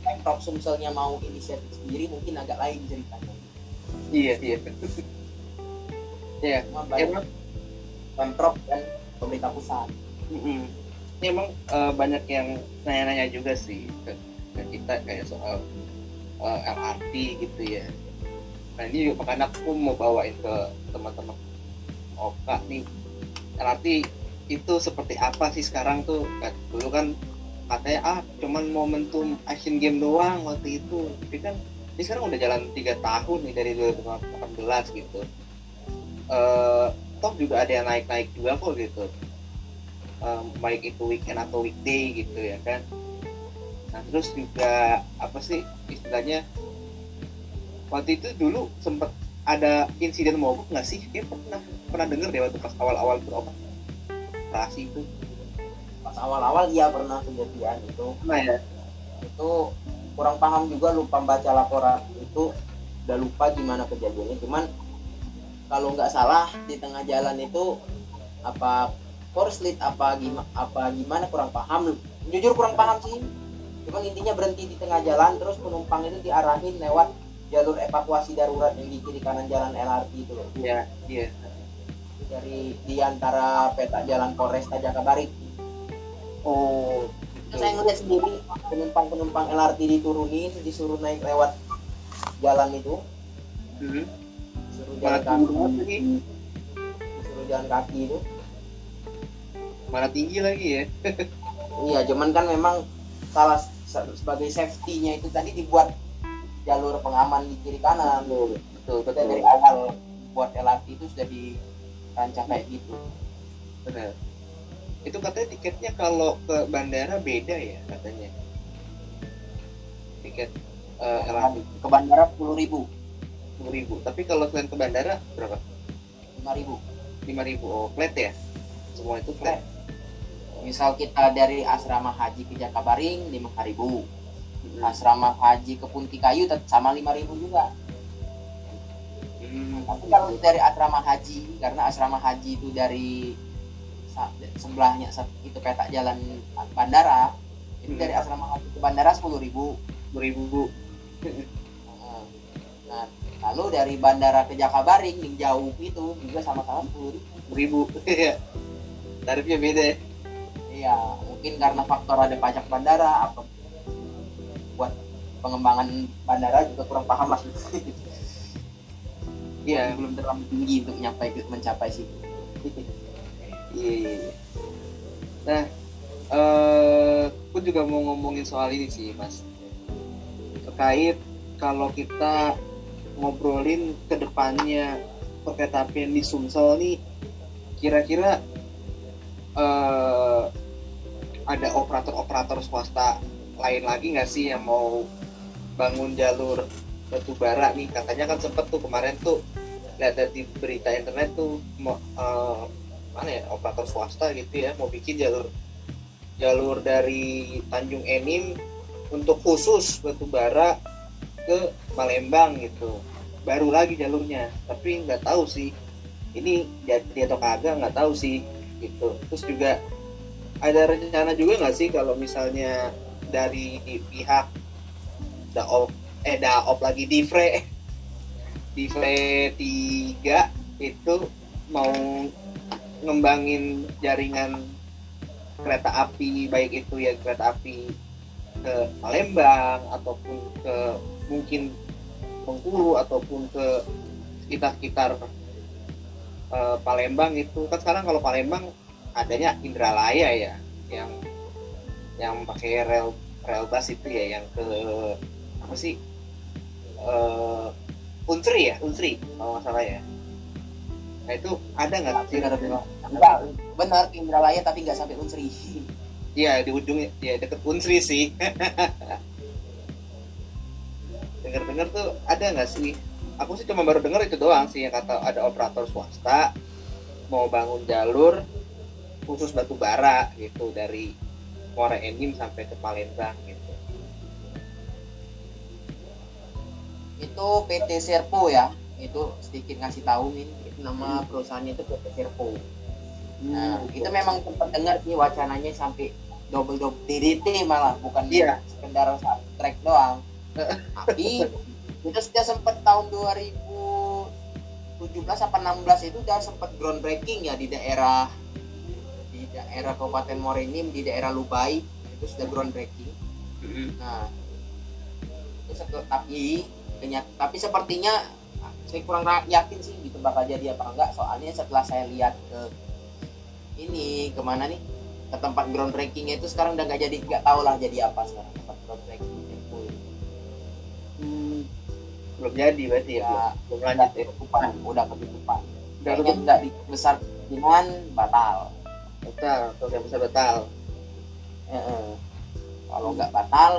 Pemprov Sumselnya mau inisiatif sendiri mungkin agak lain ceritanya. iya iya iya emang Pemprov dan pemerintah pusat. mm-mm. Ini emang eh, banyak yang nanya-nanya juga sih ke, ke kita kayak soal eh, LRT gitu ya nah ini juga makanya aku mau bawain ke teman-teman Oka nih LRT itu seperti apa sih sekarang tuh Kan dulu kan katanya ah cuman momentum Asian Game doang waktu itu. Tapi kan ini sekarang udah jalan tiga tahun nih dari 2018 gitu. Eh toh juga ada yang naik-naik juga kok gitu. Eh, baik itu weekend atau weekday gitu ya kan. Nah terus juga apa sih istilahnya waktu itu dulu sempet ada insiden mogok nggak sih? Dia pernah pernah dengar deh waktu pas awal-awal beroperasi itu awal-awal iya pernah kejadian itu. nah ya? Itu kurang paham juga lupa baca laporan itu. Udah lupa gimana kejadiannya. Cuman kalau nggak salah di tengah jalan itu apa korslit apa gimana apa gimana kurang paham. Jujur kurang paham sih. Cuman intinya berhenti di tengah jalan terus penumpang itu diarahin lewat jalur evakuasi darurat yang di kiri kanan jalan LRT itu loh. Iya iya. Dari di antara peta jalan Polresta Jakabaring oh Terus saya ngeliat sendiri penumpang-penumpang LRT diturunin disuruh naik lewat jalan itu. Hmm. disuruh jalan kaki. disuruh jalan kaki itu. Mana tinggi lagi ya? <laughs> Iya, cuman kan memang salah se- sebagai safety-nya itu tadi dibuat jalur pengaman di kiri kanan. betul betul betul. dari awal buat LRT itu sudah dirancang kayak gitu. benar itu katanya tiketnya kalau ke bandara beda ya katanya tiket eh, LRT Ke bandara 10.000, ribu, sepuluh ribu tapi kalau selain ke bandara berapa 5.000 ribu. lima ribu oh flat ya semua itu flat Misal kita dari asrama haji ke Jakabaring 5.000 ribu. Hmm. Asrama haji ke Punti Kayu sama 5.000 ribu juga. Hmm. Tapi kalau dari asrama haji, karena asrama haji itu dari sebelahnya se- itu peta jalan bandara, itu Hmm. dari asrama haji ke bandara 10.000 ribu. sepuluh ribu <laughs> Nah, lalu dari bandara ke Jakabaring yang jauh itu juga sama-sama 10 ribu. sepuluh ribu Iya. <laughs> tarifnya beda ya Iya, mungkin karena faktor ada pajak bandara apa buat pengembangan bandara juga kurang paham lah. iya <laughs> belum terlalu tinggi untuk mencapai mencapai situ. Iya iya iya. nah eh aku juga mau ngomongin soal ini sih mas terkait kalau kita ngobrolin ke depannya kereta di Sumsel nih kira-kira eh ada operator-operator swasta lain lagi nggak sih yang mau bangun jalur batu bara nih katanya kan sempet tuh kemarin tuh lihat di berita internet tuh eh, mana ya operator swasta gitu ya mau bikin jalur jalur dari Tanjung Enim untuk khusus batu bara ke Palembang gitu. Baru lagi jalurnya tapi nggak tahu sih. Ini jadi atau kagak nggak tahu sih gitu. Terus juga ada rencana juga nggak sih kalau misalnya dari pihak daop eh daop lagi divre divre 3 itu mau ngembangin jaringan kereta api baik itu ya kereta api ke Palembang ataupun ke mungkin Bengkulu ataupun ke sekitar-sekitar eh, Palembang itu. Kan sekarang kalau Palembang adanya Indralaya ya yang yang pakai rel rel bus itu ya yang ke apa sih eh Unsri ya Unsri kalau nggak salah ya nah itu ada nggak sih Benar, benar. Enggak, benar ke Indralaya tapi nggak sampai Unsri. Iya di ujungnya ya deket Unsri sih. <laughs> Dengar-dengar tuh ada nggak sih? Aku sih cuma baru dengar itu doang sih yang kata ada operator swasta mau bangun jalur khusus batu bara gitu dari Muara Enim sampai ke Palembang gitu. itu PT Serpo ya itu sedikit ngasih tahu nih nama perusahaannya itu PT nah Hmm, itu memang sempat dengar sih wacananya sampai double double DDT malah bukan Iya. sekedar satu track doang <laughs> tapi itu sudah sempat tahun 2017 apa 16 itu udah sempat groundbreaking ya di daerah di daerah Kabupaten Morenim di daerah Lubai itu sudah groundbreaking Mm-mm. Nah, itu tapi kenyat, tapi sepertinya saya kurang ra- yakin sih gitu bakal jadi apa enggak. Soalnya setelah saya lihat ke ini ke mana nih ke tempat groundbreakingnya itu sekarang udah nggak jadi nggak tahu lah jadi apa sekarang tempat groundbreaking itu. Hmm, belum jadi berarti ya, Ya, belum, lanjut ya. ketutupan, udah ketutupan. Kayaknya nggak besar dengan batal. Betal, program besar betal. Eh, eh. Kalau nggak batal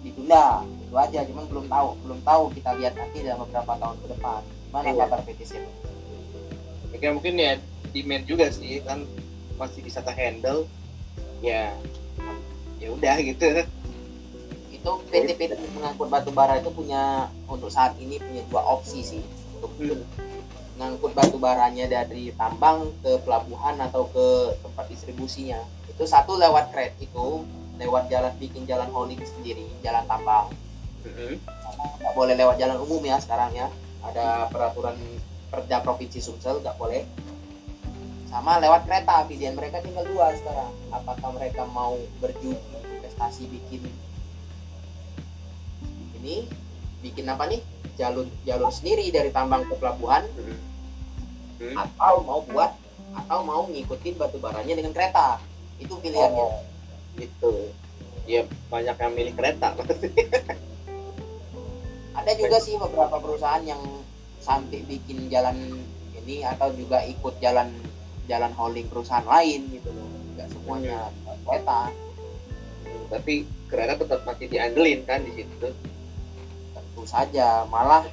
ditunda itu aja cuman belum tahu belum tahu kita lihat nanti dalam beberapa tahun ke depan mana Iya. kabar PTC Ya, kan mungkin ya demand juga sih kan masih bisa handle ya ya udah gitu itu PT PT mengangkut batu bara itu punya untuk saat ini punya dua opsi sih untuk Hmm. mengangkut batu baranya dari tambang ke pelabuhan atau ke tempat distribusinya itu satu lewat kret itu lewat jalan bikin jalan hauling sendiri jalan tambang. Nggak boleh lewat jalan umum ya sekarang ya. Ada peraturan perda provinsi Sumsel nggak boleh. Sama lewat kereta pilihan mereka tinggal dua sekarang. Apakah mereka mau berjudi investasi bikin ini bikin apa nih? Jalur jalur sendiri dari tambang ke pelabuhan. Mm-mm. Hmm. atau mau buat atau mau ngikutin batu baranya dengan kereta. Itu pilihannya. Oh, gitu. Ya banyak yang milih kereta. pasti <laughs> ada juga sih beberapa perusahaan yang sampai bikin jalan ini atau juga ikut jalan jalan hauling perusahaan lain gitu loh. Nggak semuanya kereta. Tapi kereta tetap masih diandelin kan di situ tentu saja. Malah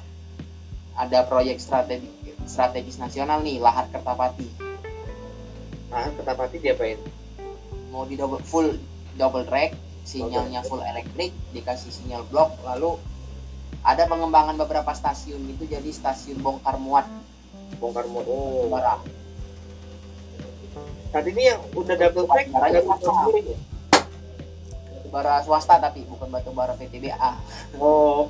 ada proyek strategi strategis nasional nih lahat Kertapati. Nah ketapati diapain? Mau di double full double track sinyalnya full elektrik dikasih sinyal blok lalu ada pengembangan beberapa stasiun itu jadi stasiun bongkar muat. Bongkar muat oh. Barang saat ini yang udah double track Barangnya ya? bara swasta tapi bukan batu bara PTBA oh.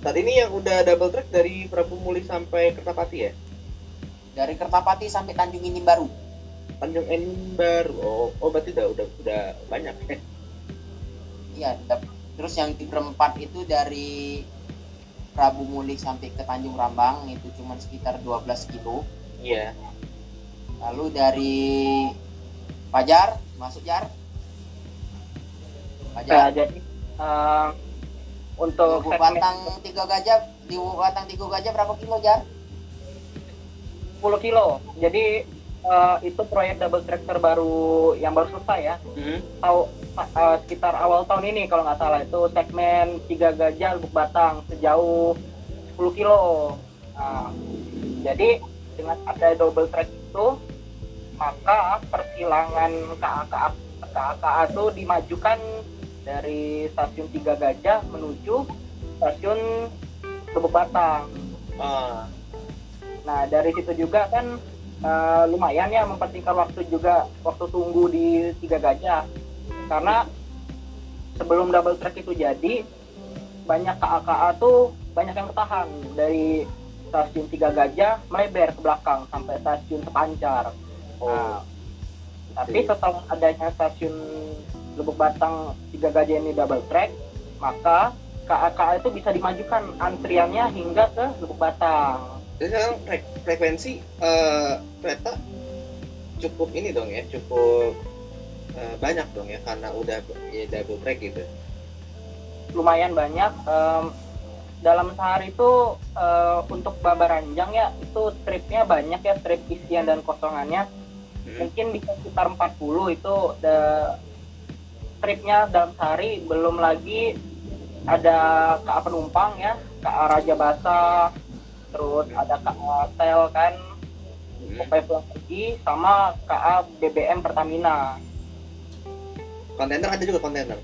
Saat ini yang udah double track dari Prabu Muli sampai Kertapati ya? Dari Kertapati sampai Tanjung Ini baru. Tanjung Enim baru oh oh berarti udah udah udah banyak. Eh iya terus yang di perempat itu dari Prabu Muli sampai ke Tanjung Rambang itu cuma sekitar 12 kilo iya lalu dari Pajar masuk Jar Nah, Pajar jadi eh, untuk Di Batang tiga gajah di Batang tiga gajah berapa kilo Jar 10 kilo. Jadi eh, itu proyek double track terbaru yang baru selesai ya. hmm. Tahu eh, sekitar awal tahun ini kalau nggak salah itu segmen tiga gajah Lubuk Batang sejauh 10 kilo. Nah, jadi dengan ada double track itu maka persilangan KA KA itu dimajukan dari stasiun Tiga Gajah menuju stasiun Lubuk Batang. ah Nah dari situ juga kan eh, lumayan ya mempersingkat waktu juga waktu tunggu di Tiga Gajah karena sebelum double track itu jadi banyak KA-KA tuh banyak yang ketahan dari stasiun Tiga Gajah melebar ke belakang sampai stasiun Sepancar. oh Nah, tapi setelah adanya stasiun Lubuk Batang Tiga Gajah ini double track, maka KA-KA itu bisa dimajukan antriannya hingga ke Lubuk Batang. jadi sekarang fre- frekuensi eh, kereta cukup ini dong ya cukup eh, banyak dong ya karena udah ya double track gitu Lumayan banyak. em, dalam sehari itu eh, untuk Babaranjang ya itu tripnya banyak ya trip isian dan kosongannya Hmm. mungkin bisa sekitar 40 itu ada tripnya dalam sehari belum lagi ada KA penumpang ya KA Raja Basa terus ada KA Tel kan hmm. pulang pergi sama KA BBM Pertamina kontainer ada juga kontainer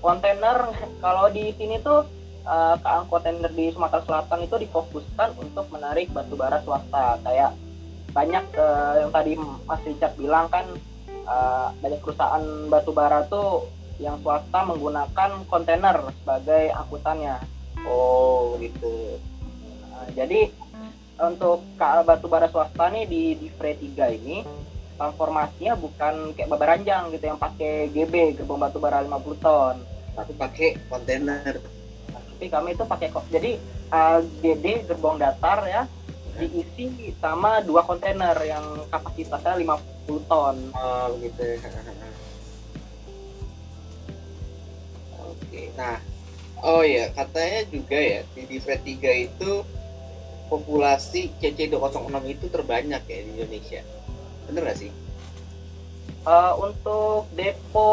kontainer kalau di sini tuh uh, KA kontainer di Sumatera Selatan itu difokuskan untuk menarik batu bara swasta kayak banyak uh, yang tadi Mas Richard bilang kan uh, banyak perusahaan batu bara tuh yang swasta menggunakan kontainer sebagai angkutannya. Oh gitu. Nah, jadi untuk KA batubara swasta nih di di Fre 3 ini transformasinya bukan kayak babaranjang gitu yang pakai GB gerbong batubara 50 ton, tapi pakai kontainer. Tapi kami itu pakai kok. Jadi uh, GD gerbong datar ya diisi sama dua kontainer yang kapasitasnya 50 ton. Oh gitu. Nah, oh ya katanya juga ya di Divre 3 itu populasi CC206 itu terbanyak ya di Indonesia. Bener gak sih? Uh, untuk depo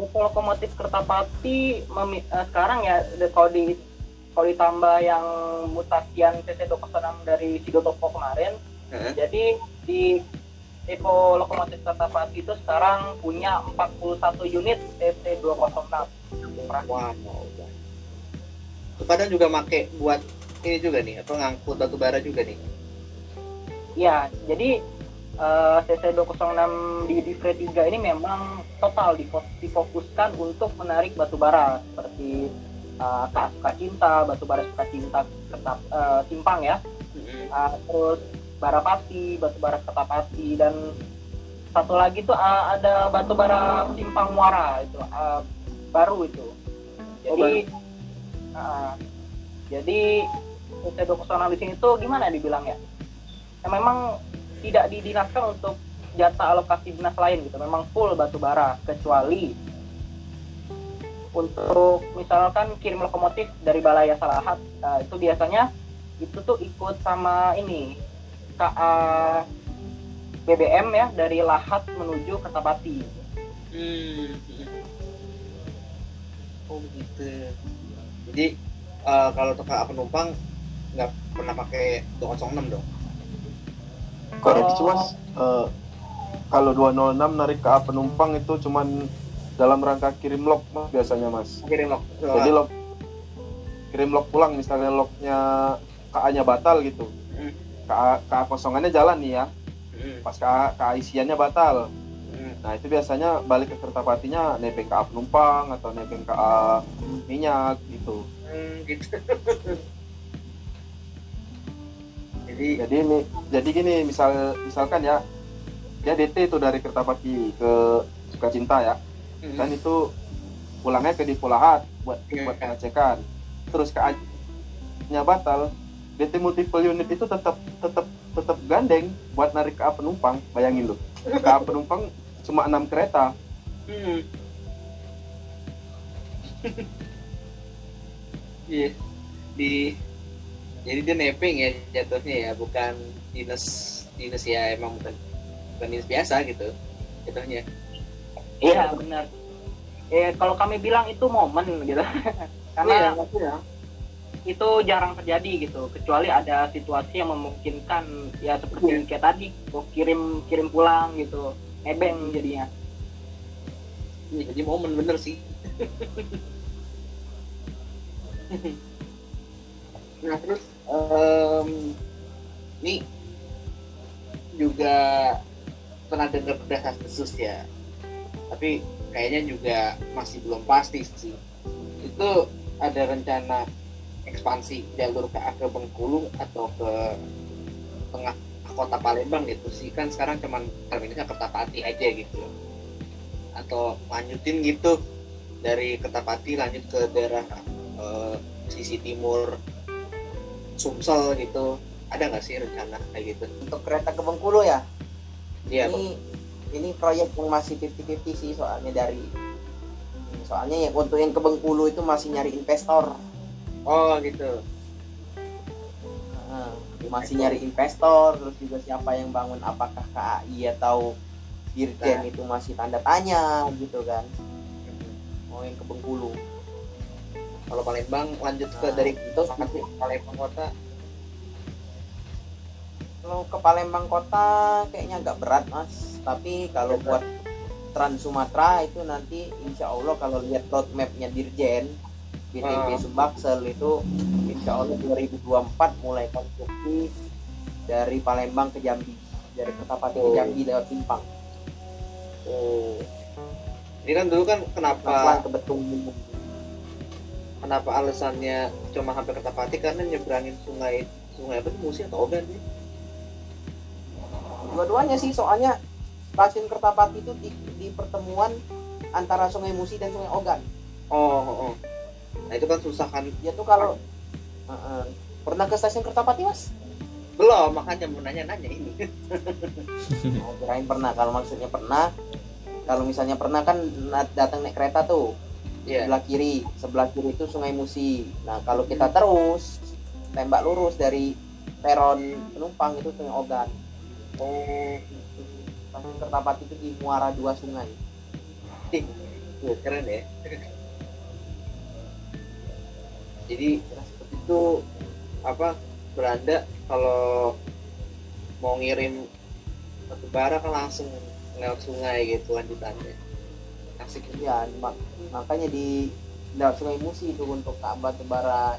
depo lokomotif Kertapati memi, uh, sekarang ya kalau di kalau ditambah yang mutasian CC206 dari Sidotopo kemarin, uh-huh. jadi di depo lokomotif Kertapati itu sekarang punya 41 unit CC206 wow kadang juga make buat ini juga nih atau ngangkut batu bara juga nih ya jadi uh, CC 206 di di 3 ini memang total difokuskan untuk menarik batu bara seperti uh, suka cinta batu bara suka cinta tetap uh, simpang ya. Uh, terus bara pasti batu bara pasti dan satu lagi tuh uh, ada batu bara simpang muara itu uh, baru itu. Jadi oh, uh, jadi metode personal di sini tuh gimana dibilang ya? ya memang tidak didinaskan untuk jatah alokasi dinas lain gitu. Memang full batu bara kecuali untuk misalkan kirim lokomotif dari Balai Salahat uh, itu biasanya itu tuh ikut sama ini KA BBM ya dari Lahat menuju ke Tabati. Hmm. Oh gitu. Jadi uh, kalau untuk penumpang nggak pernah pakai 206 dong koreksi mas uh, kalau 206 narik ke penumpang itu cuman dalam rangka kirim log mas biasanya mas kirim log jadi log kirim log pulang misalnya lognya KA nya batal gitu hmm. KA, KA kosongannya jalan nih ya hmm. pas KA, KA isiannya batal Nah itu biasanya balik ke Kertapatinya nebeng KA penumpang atau nebeng KA minyak gitu. Hmm, gitu. <laughs> jadi jadi ini jadi gini misal misalkan ya dia DT itu dari Kertapati ke Sukacinta ya. Hmm. Dan itu pulangnya ke Dipulahat buat hmm. buat pengecekan. Terus KA nya batal, DT multiple unit itu tetap tetap tetap gandeng buat narik KA penumpang. Bayangin lu. KA penumpang cuma enam kereta hmm. <laughs> yeah. di jadi dia neping ya jatuhnya ya bukan dinas dinas ya emang bukan bukan dinas biasa gitu jatuhnya. Iya. Benar. Eh kalau kami bilang itu momen gitu. <laughs> Karena iya, ya, itu jarang terjadi gitu kecuali ada situasi yang memungkinkan ya seperti yeah. kayak tadi kirim kirim pulang gitu ebeng jadinya. Ini jadi momen bener sih. <laughs> Nah terus um, ini juga pernah dengar berdasar khusus ya. Tapi kayaknya juga masih belum pasti sih. Itu ada rencana ekspansi jalur ke ke Bengkulu atau ke tengah kota Palembang gitu sih. Kan sekarang cuman terminusnya Kertapati aja gitu. Atau lanjutin gitu dari Kertapati lanjut ke daerah uh, sisi timur Sumsel gitu. Ada nggak sih rencana kayak gitu? Untuk kereta ke Bengkulu ya? Iya ini ini proyek yang masih 50-50 sih soalnya dari soalnya yang untuk yang ke Bengkulu itu masih nyari investor. Oh gitu. Masih nyari investor terus juga siapa yang bangun apakah KAI atau Dirjen nah. itu masih tanda tanya gitu kan. Mau yang ke Bengkulu kalau Palembang lanjut nah, ke dari itu Palembang kota kalau ke Palembang kota kayaknya agak berat mas tapi kalau buat Trans Sumatera itu nanti insya Allah kalau lihat roadmapnya Dirjen BTP Ah. Sumbaksel itu insya Allah 2024 mulai konstruksi dari Palembang ke Jambi dari Kertapati ke Oh. Jambi lewat Simpang Oh. Ini kan dulu kan pelan kenapa ke Betung kenapa alasannya cuma sampai Kertapati karena nyebrangin sungai sungai apa Musi atau Ogan sih? dua-duanya sih soalnya stasiun Kertapati itu di, di pertemuan antara Sungai Musi dan Sungai Ogan Oh, oh, oh. Nah itu kan susah kan. dia tuh kalau Heeh. pernah ke stasiun Kertapati mas? Belum, makanya mau nanya-nanya ini. Oh, <laughs> kirain pernah kalau maksudnya pernah kalau misalnya pernah kan datang naik kereta tuh Iya. sebelah kiri. Sebelah kiri itu Sungai Musi. Nah kalau kita terus tembak lurus dari peron penumpang itu Sungai Ogan. Oh, stasiun Kertapati itu di muara dua sungai. Tuh, keren ya. Jadi seperti itu. apa beranda kalau mau ngirim batu bara kan langsung lewat sungai gitu lanjutannya itu ya mak- makanya di lewat Sungai Musi itu untuk Ka'bah Tebara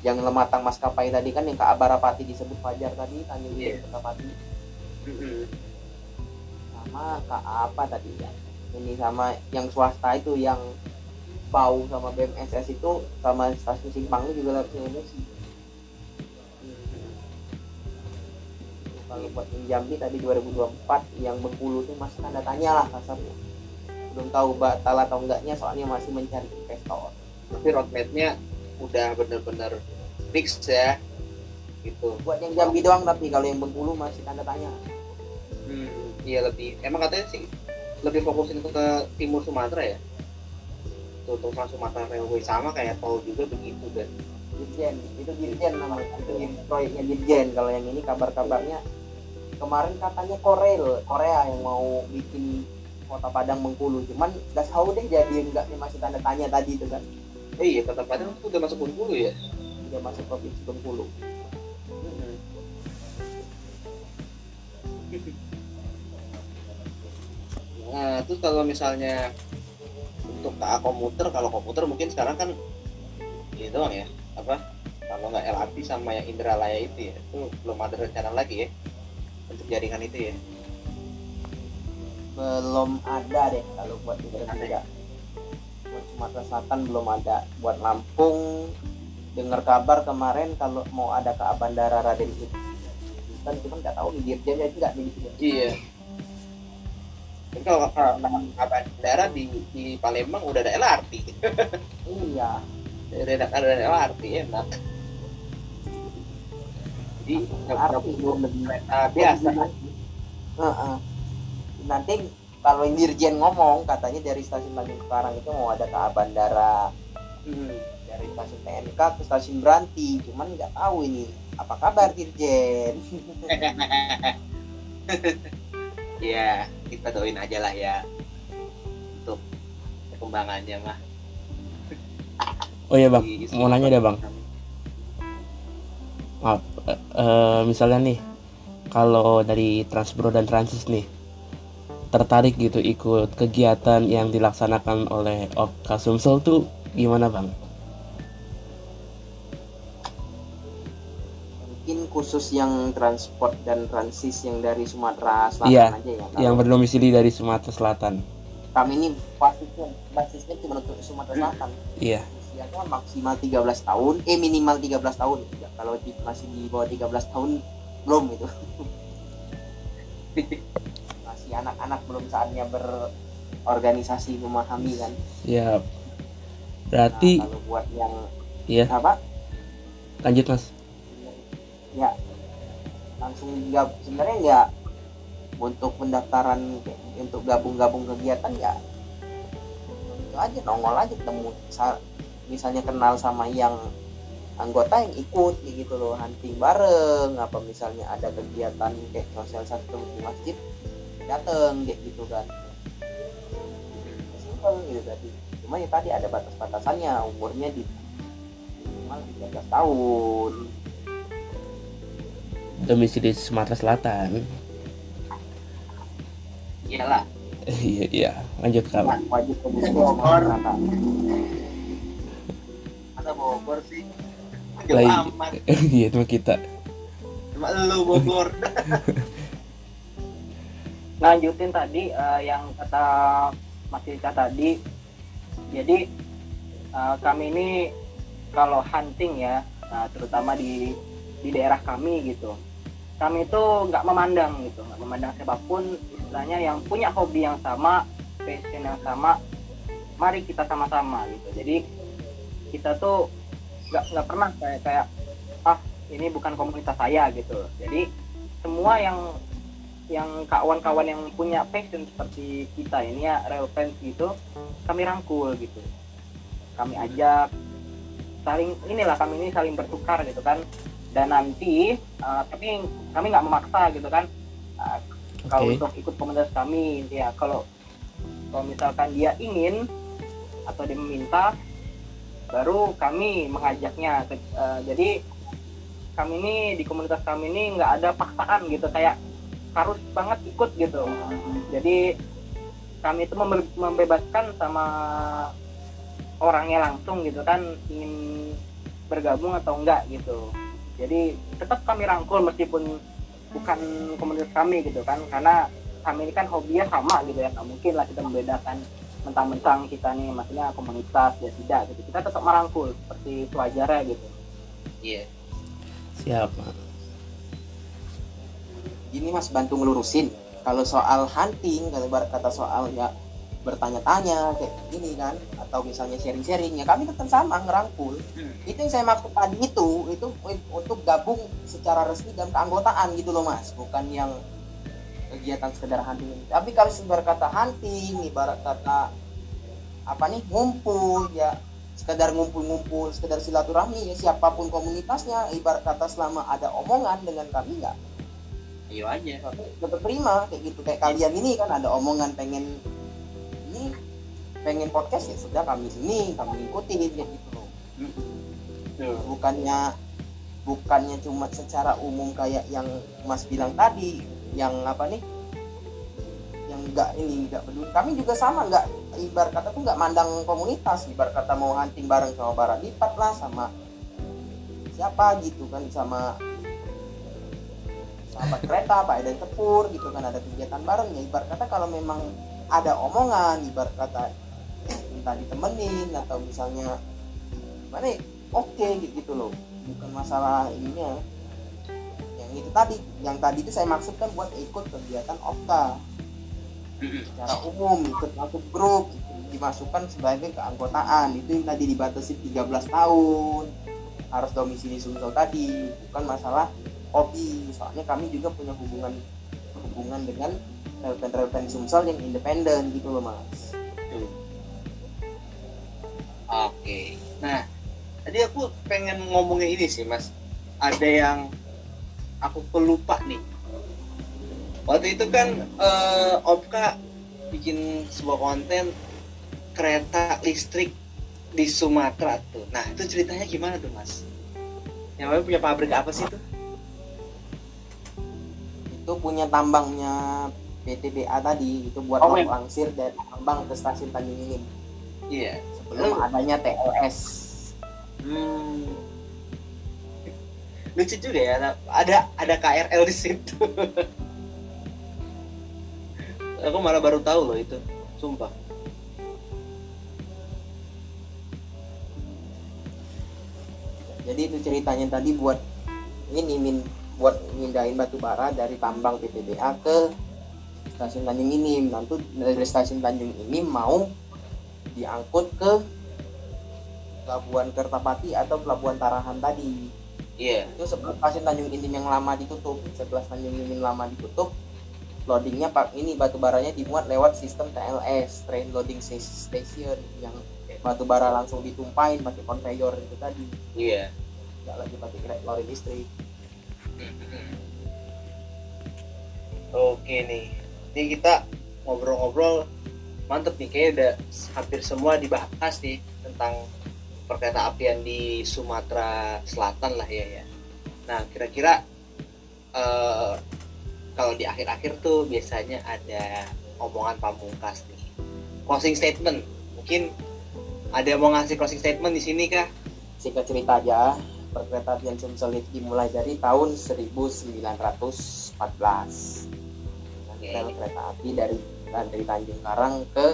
yang lematang maskapai tadi kan yang Ka'bah Rapati disebut Fajar tadi Tanjung Iya. Priok Kertapati Mm-mm. sama kak apa tadi ya. Ini sama yang swasta itu yang bau sama BMSS itu sama stasiun Simpang juga lewat Sungai Musi. Kalau buat yang Jambi tadi 2024 yang Bengkulu tuh masih tanda tanya lah kasarnya belum tahu batal atau enggaknya soalnya masih mencari investor. Tapi roadmapnya udah bener-bener fix ya gitu. Buat yang Jambi doang tapi kalau yang Bengkulu masih tanda tanya. Hmm, iya lebih emang katanya sih lebih fokusin ke, ke timur Sumatera ya? Tuh Trans Sumatera Railway sama kayak tol juga begitu kan Dirjen itu Dirjen namanya itu proyeknya Dirjen. Kalau yang ini kabar-kabarnya kemarin katanya Korel Korea yang mau bikin kota Padang Bengkulu cuman gak tahu deh jadi enggaknya masih tanda tanya tadi itu kan eh, iya kota Padang tuh udah masuk Bengkulu ya udah masuk provinsi Bengkulu Mm-mm. Nah, terus kalau misalnya untuk KA komuter, kalau komuter mungkin sekarang kan ini doang ya, apa? Kalau nggak LRT sama yang Indralaya itu ya, itu belum ada rencana lagi ya untuk jaringan itu ya. Belum ada deh kalau buat tidak buat Sumatera Selatan belum ada buat Lampung dengar kabar kemarin kalau mau ada ke Bandara Raden kan cuman nggak tahu nih Dirjen jadi nggak gitu. Iya. Tapi kalau KA bandara di, di Palembang udah ada LRT, iya udah ada, ada LRT enak. Jadi nggak perlu belum kereta biasa. Heeh. Nanti kalau yang Dirjen ngomong katanya dari stasiun Tanjung Karang itu mau ada ke Bandara Hmm. dari stasiun TNK ke stasiun Beranti. Cuman nggak tahu ini apa kabar Dirjen <laughs> ya kita doain aja lah ya untuk perkembangannya mah. Oh iya bang, Di- mau nanya deh bang. Maaf, eh, eh, misalnya nih, kalau dari Transbro dan Transis nih, tertarik gitu ikut kegiatan yang dilaksanakan oleh Oka Sumsel tuh gimana bang? mungkin khusus yang transport dan transis yang dari Sumatera Selatan Iya, aja ya Yang berdomisili dari Sumatera Selatan. kami ini basisnya basisnya cuma untuk Sumatera Selatan Iya. usianya maksimal 13 tahun eh minimal 13 tahun Ya, kalau di- masih di bawah 13 tahun belum itu <laughs> anak-anak belum saatnya berorganisasi memahami kan Ya. Nah, Berarti kalau buat yang Iya. apa lanjut mas. ya langsung gab sebenarnya ya untuk pendaftaran untuk gabung-gabung kegiatan ya itu aja nongol aja ketemu Sa- misalnya kenal sama yang anggota yang ikut gitu loh hunting bareng apa misalnya ada kegiatan kayak sosialisasi di masjid dateng kayak gitu kan simpel gitu tadi cuma ya tadi ada batas-batasannya umurnya di minimal 13 tahun domisili Sumatera Selatan. Iyalah, <laughs> Iya, iya. Lanjut kan wajib ke Bogor. Masa Bogor sih? Jauh amat. <laughs> Iya, cuma kita. Cuma lu Bogor. <laughs> lanjutin tadi eh, yang kata Mas Ilka tadi. Jadi eh, kami ini kalau hunting ya nah, terutama di di daerah kami gitu kami itu nggak memandang gitu nggak memandang siapa pun istilahnya yang punya hobi yang sama passion yang sama mari kita sama-sama gitu. Jadi kita tuh nggak nggak pernah kayak kayak ah ini bukan komunitas saya gitu. Jadi semua yang yang kawan-kawan yang punya passion seperti kita ini ya real fans gitu kami rangkul gitu. Kami ajak saling inilah kami ini saling bertukar gitu kan. Dan nanti uh, tapi kami nggak memaksa gitu kan. Uh, kalau Oke. untuk ikut komunitas kami ya kalau kalau misalkan dia ingin atau dia meminta baru kami mengajaknya. Uh, jadi kami ini di komunitas kami ini nggak ada paksaan gitu. Kayak harus banget ikut gitu jadi kami itu membe- membebaskan sama orangnya langsung gitu kan ingin bergabung atau enggak gitu jadi tetap kami rangkul meskipun bukan komunitas kami gitu kan karena kami ini kan hobinya sama gitu ya nggak mungkin lah kita membedakan mentang-mentang kita nih maksudnya komunitas ya tidak gitu kita tetap merangkul seperti itu wajarnya gitu Iya. Siap. Gini Mas bantu ngelurusin. Kalau soal hunting, kalau kata soal ya bertanya-tanya kayak gini kan atau misalnya sharing-sharing ya kami tetap sama ngerangkul Hmm. itu yang saya maksud tadi itu itu untuk gabung secara resmi dan keanggotaan gitu loh mas bukan yang kegiatan sekedar hunting tapi kalau ibarat kata hunting ibarat kata apa nih ngumpul ya sekedar ngumpul-ngumpul sekedar silaturahmi ya siapa pun komunitasnya ibarat kata selama ada omongan dengan kami nggak Ayo aja. tetap terima kayak gitu kayak kalian ini kan ada omongan pengen ini pengen podcast ya sudah kami sini kami ikutin kayak gitu loh Tuh. bukannya bukannya cuma secara umum kayak yang Mas bilang tadi yang apa nih yang enggak ini enggak peduli kami juga sama enggak ibarat kata tuh enggak mandang komunitas ibarat kata mau hunting bareng sama Barat Lipat lah sama siapa gitu kan sama sahabat kereta Pak Edan Tepur gitu kan ada kegiatan bareng. Ya ibarat kata kalau memang ada omongan ibarat kata minta ditemenin atau misalnya mana ya, oke gitu, gitu loh. Bukan masalah ininya. Yang itu tadi yang tadi itu saya maksudkan buat ikut kegiatan OPKA secara umum ikut masuk grup dimasukkan sebagai keanggotaan. Itu yang tadi dibatasi 13 tahun. Harus domisili Sumsel tadi. Bukan masalah hobi soalnya kami juga punya hubungan hubungan dengan relevant-relevant Sumsel yang independen gitu loh mas Tuh. Oke. Nah, tadi aku pengen ngomongin ini sih, Mas. Ada yang aku pelupa nih. Waktu itu kan eh, Opka bikin sebuah konten kereta listrik di Sumatera tuh. Nah, itu ceritanya gimana tuh, Mas? Yang punya pabrik apa sih itu? Itu punya tambangnya PTBA tadi itu buat Oh, oh, men. langsir dari tambang ke stasiun Tanjung Inim Iya. sebelum Oh. adanya TLS Hmm. Lucu juga ya, ada, ada KRL di situ. <laughs> Aku malah baru tahu loh itu, sumpah. jadi itu ceritanya tadi buat ini min buat mindahin batu bara dari tambang PTBA ke stasiun Tanjung Inim nanti dari stasiun Tanjung Inim mau diangkut ke pelabuhan Kertapati atau pelabuhan Tarahan tadi. Iya. itu sebelum stasiun Tanjung Inim yang lama ditutup. Setelah Tanjung Inim lama ditutup loadingnya pak ini batu baranya dimuat lewat sistem TLS train loading station yang batu bara langsung ditumpahin pakai conveyor itu tadi. Iya. nggak lagi pakai kereta lori listrik Oke nih. Ini kita ngobrol-ngobrol mantep nih kayaknya udah hampir semua dibahas nih tentang perkereta apian di Sumatera Selatan lah ya ya. Nah, kira-kira uh, kalau di akhir-akhir tuh biasanya ada omongan pamungkas nih closing statement mungkin ada mau ngasih closing statement di sini kah singkat cerita aja perkereta apian Sumsel itu dimulai dari tahun 1914 rel kereta api dari dari Tanjung Karang ke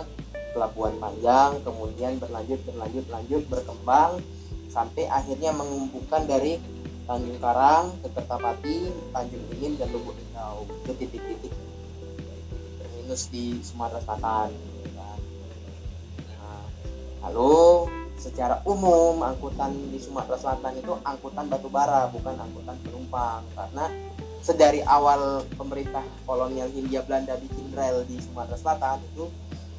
Pelabuhan Panjang kemudian berlanjut berlanjut lanjut berkembang sampai akhirnya mengumpulkan dari Tanjung Karang ke Kertapati Tanjung Dingin dan Lubuk Linggau itu titik-titik terminus di Sumatera Selatan. Nah, lalu secara umum angkutan di Sumatera Selatan itu angkutan batu bara bukan angkutan penumpang karena sedari awal pemerintah kolonial Hindia Belanda bikin rel di Sumatera Selatan itu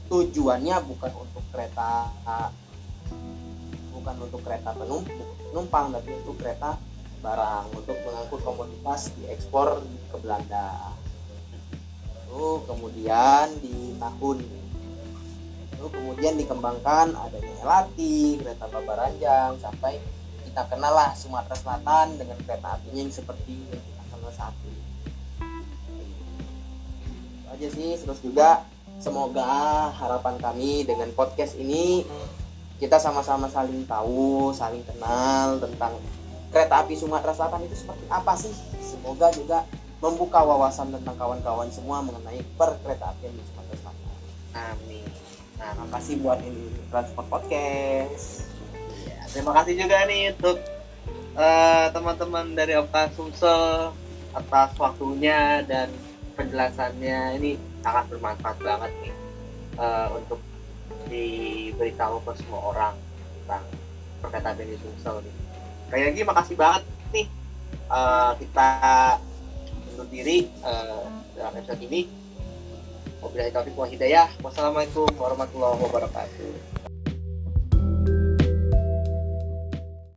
tujuannya bukan untuk kereta bukan untuk kereta penumpang tapi untuk kereta barang untuk mengangkut komoditas diekspor ke Belanda. Lalu kemudian di tahun lalu kemudian dikembangkan adanya LRT kereta Babaranjang sampai kita kenal lah Sumatera Selatan dengan kereta apinya yang seperti yang kita kenal saat ini itu aja sih terus juga semoga harapan kami dengan podcast ini kita sama-sama saling tahu saling kenal tentang kereta api Sumatera Selatan itu seperti apa sih semoga juga membuka wawasan tentang kawan-kawan semua mengenai perkereta apian di Sumatera Selatan. Amin. Nah, makasih buat ini transport podcast. Ya, terima kasih juga nih untuk uh, teman-teman dari Opta Sumsel atas waktunya dan penjelasannya ini sangat bermanfaat banget nih uh, untuk diberitahu ke semua orang tentang perkataan di Sumsel nih. Kayak lagi makasih banget nih uh, kita undur diri uh, dalam episode ini Wabillahi taufiq wa hidayah. Wassalamualaikum warahmatullahi wabarakatuh.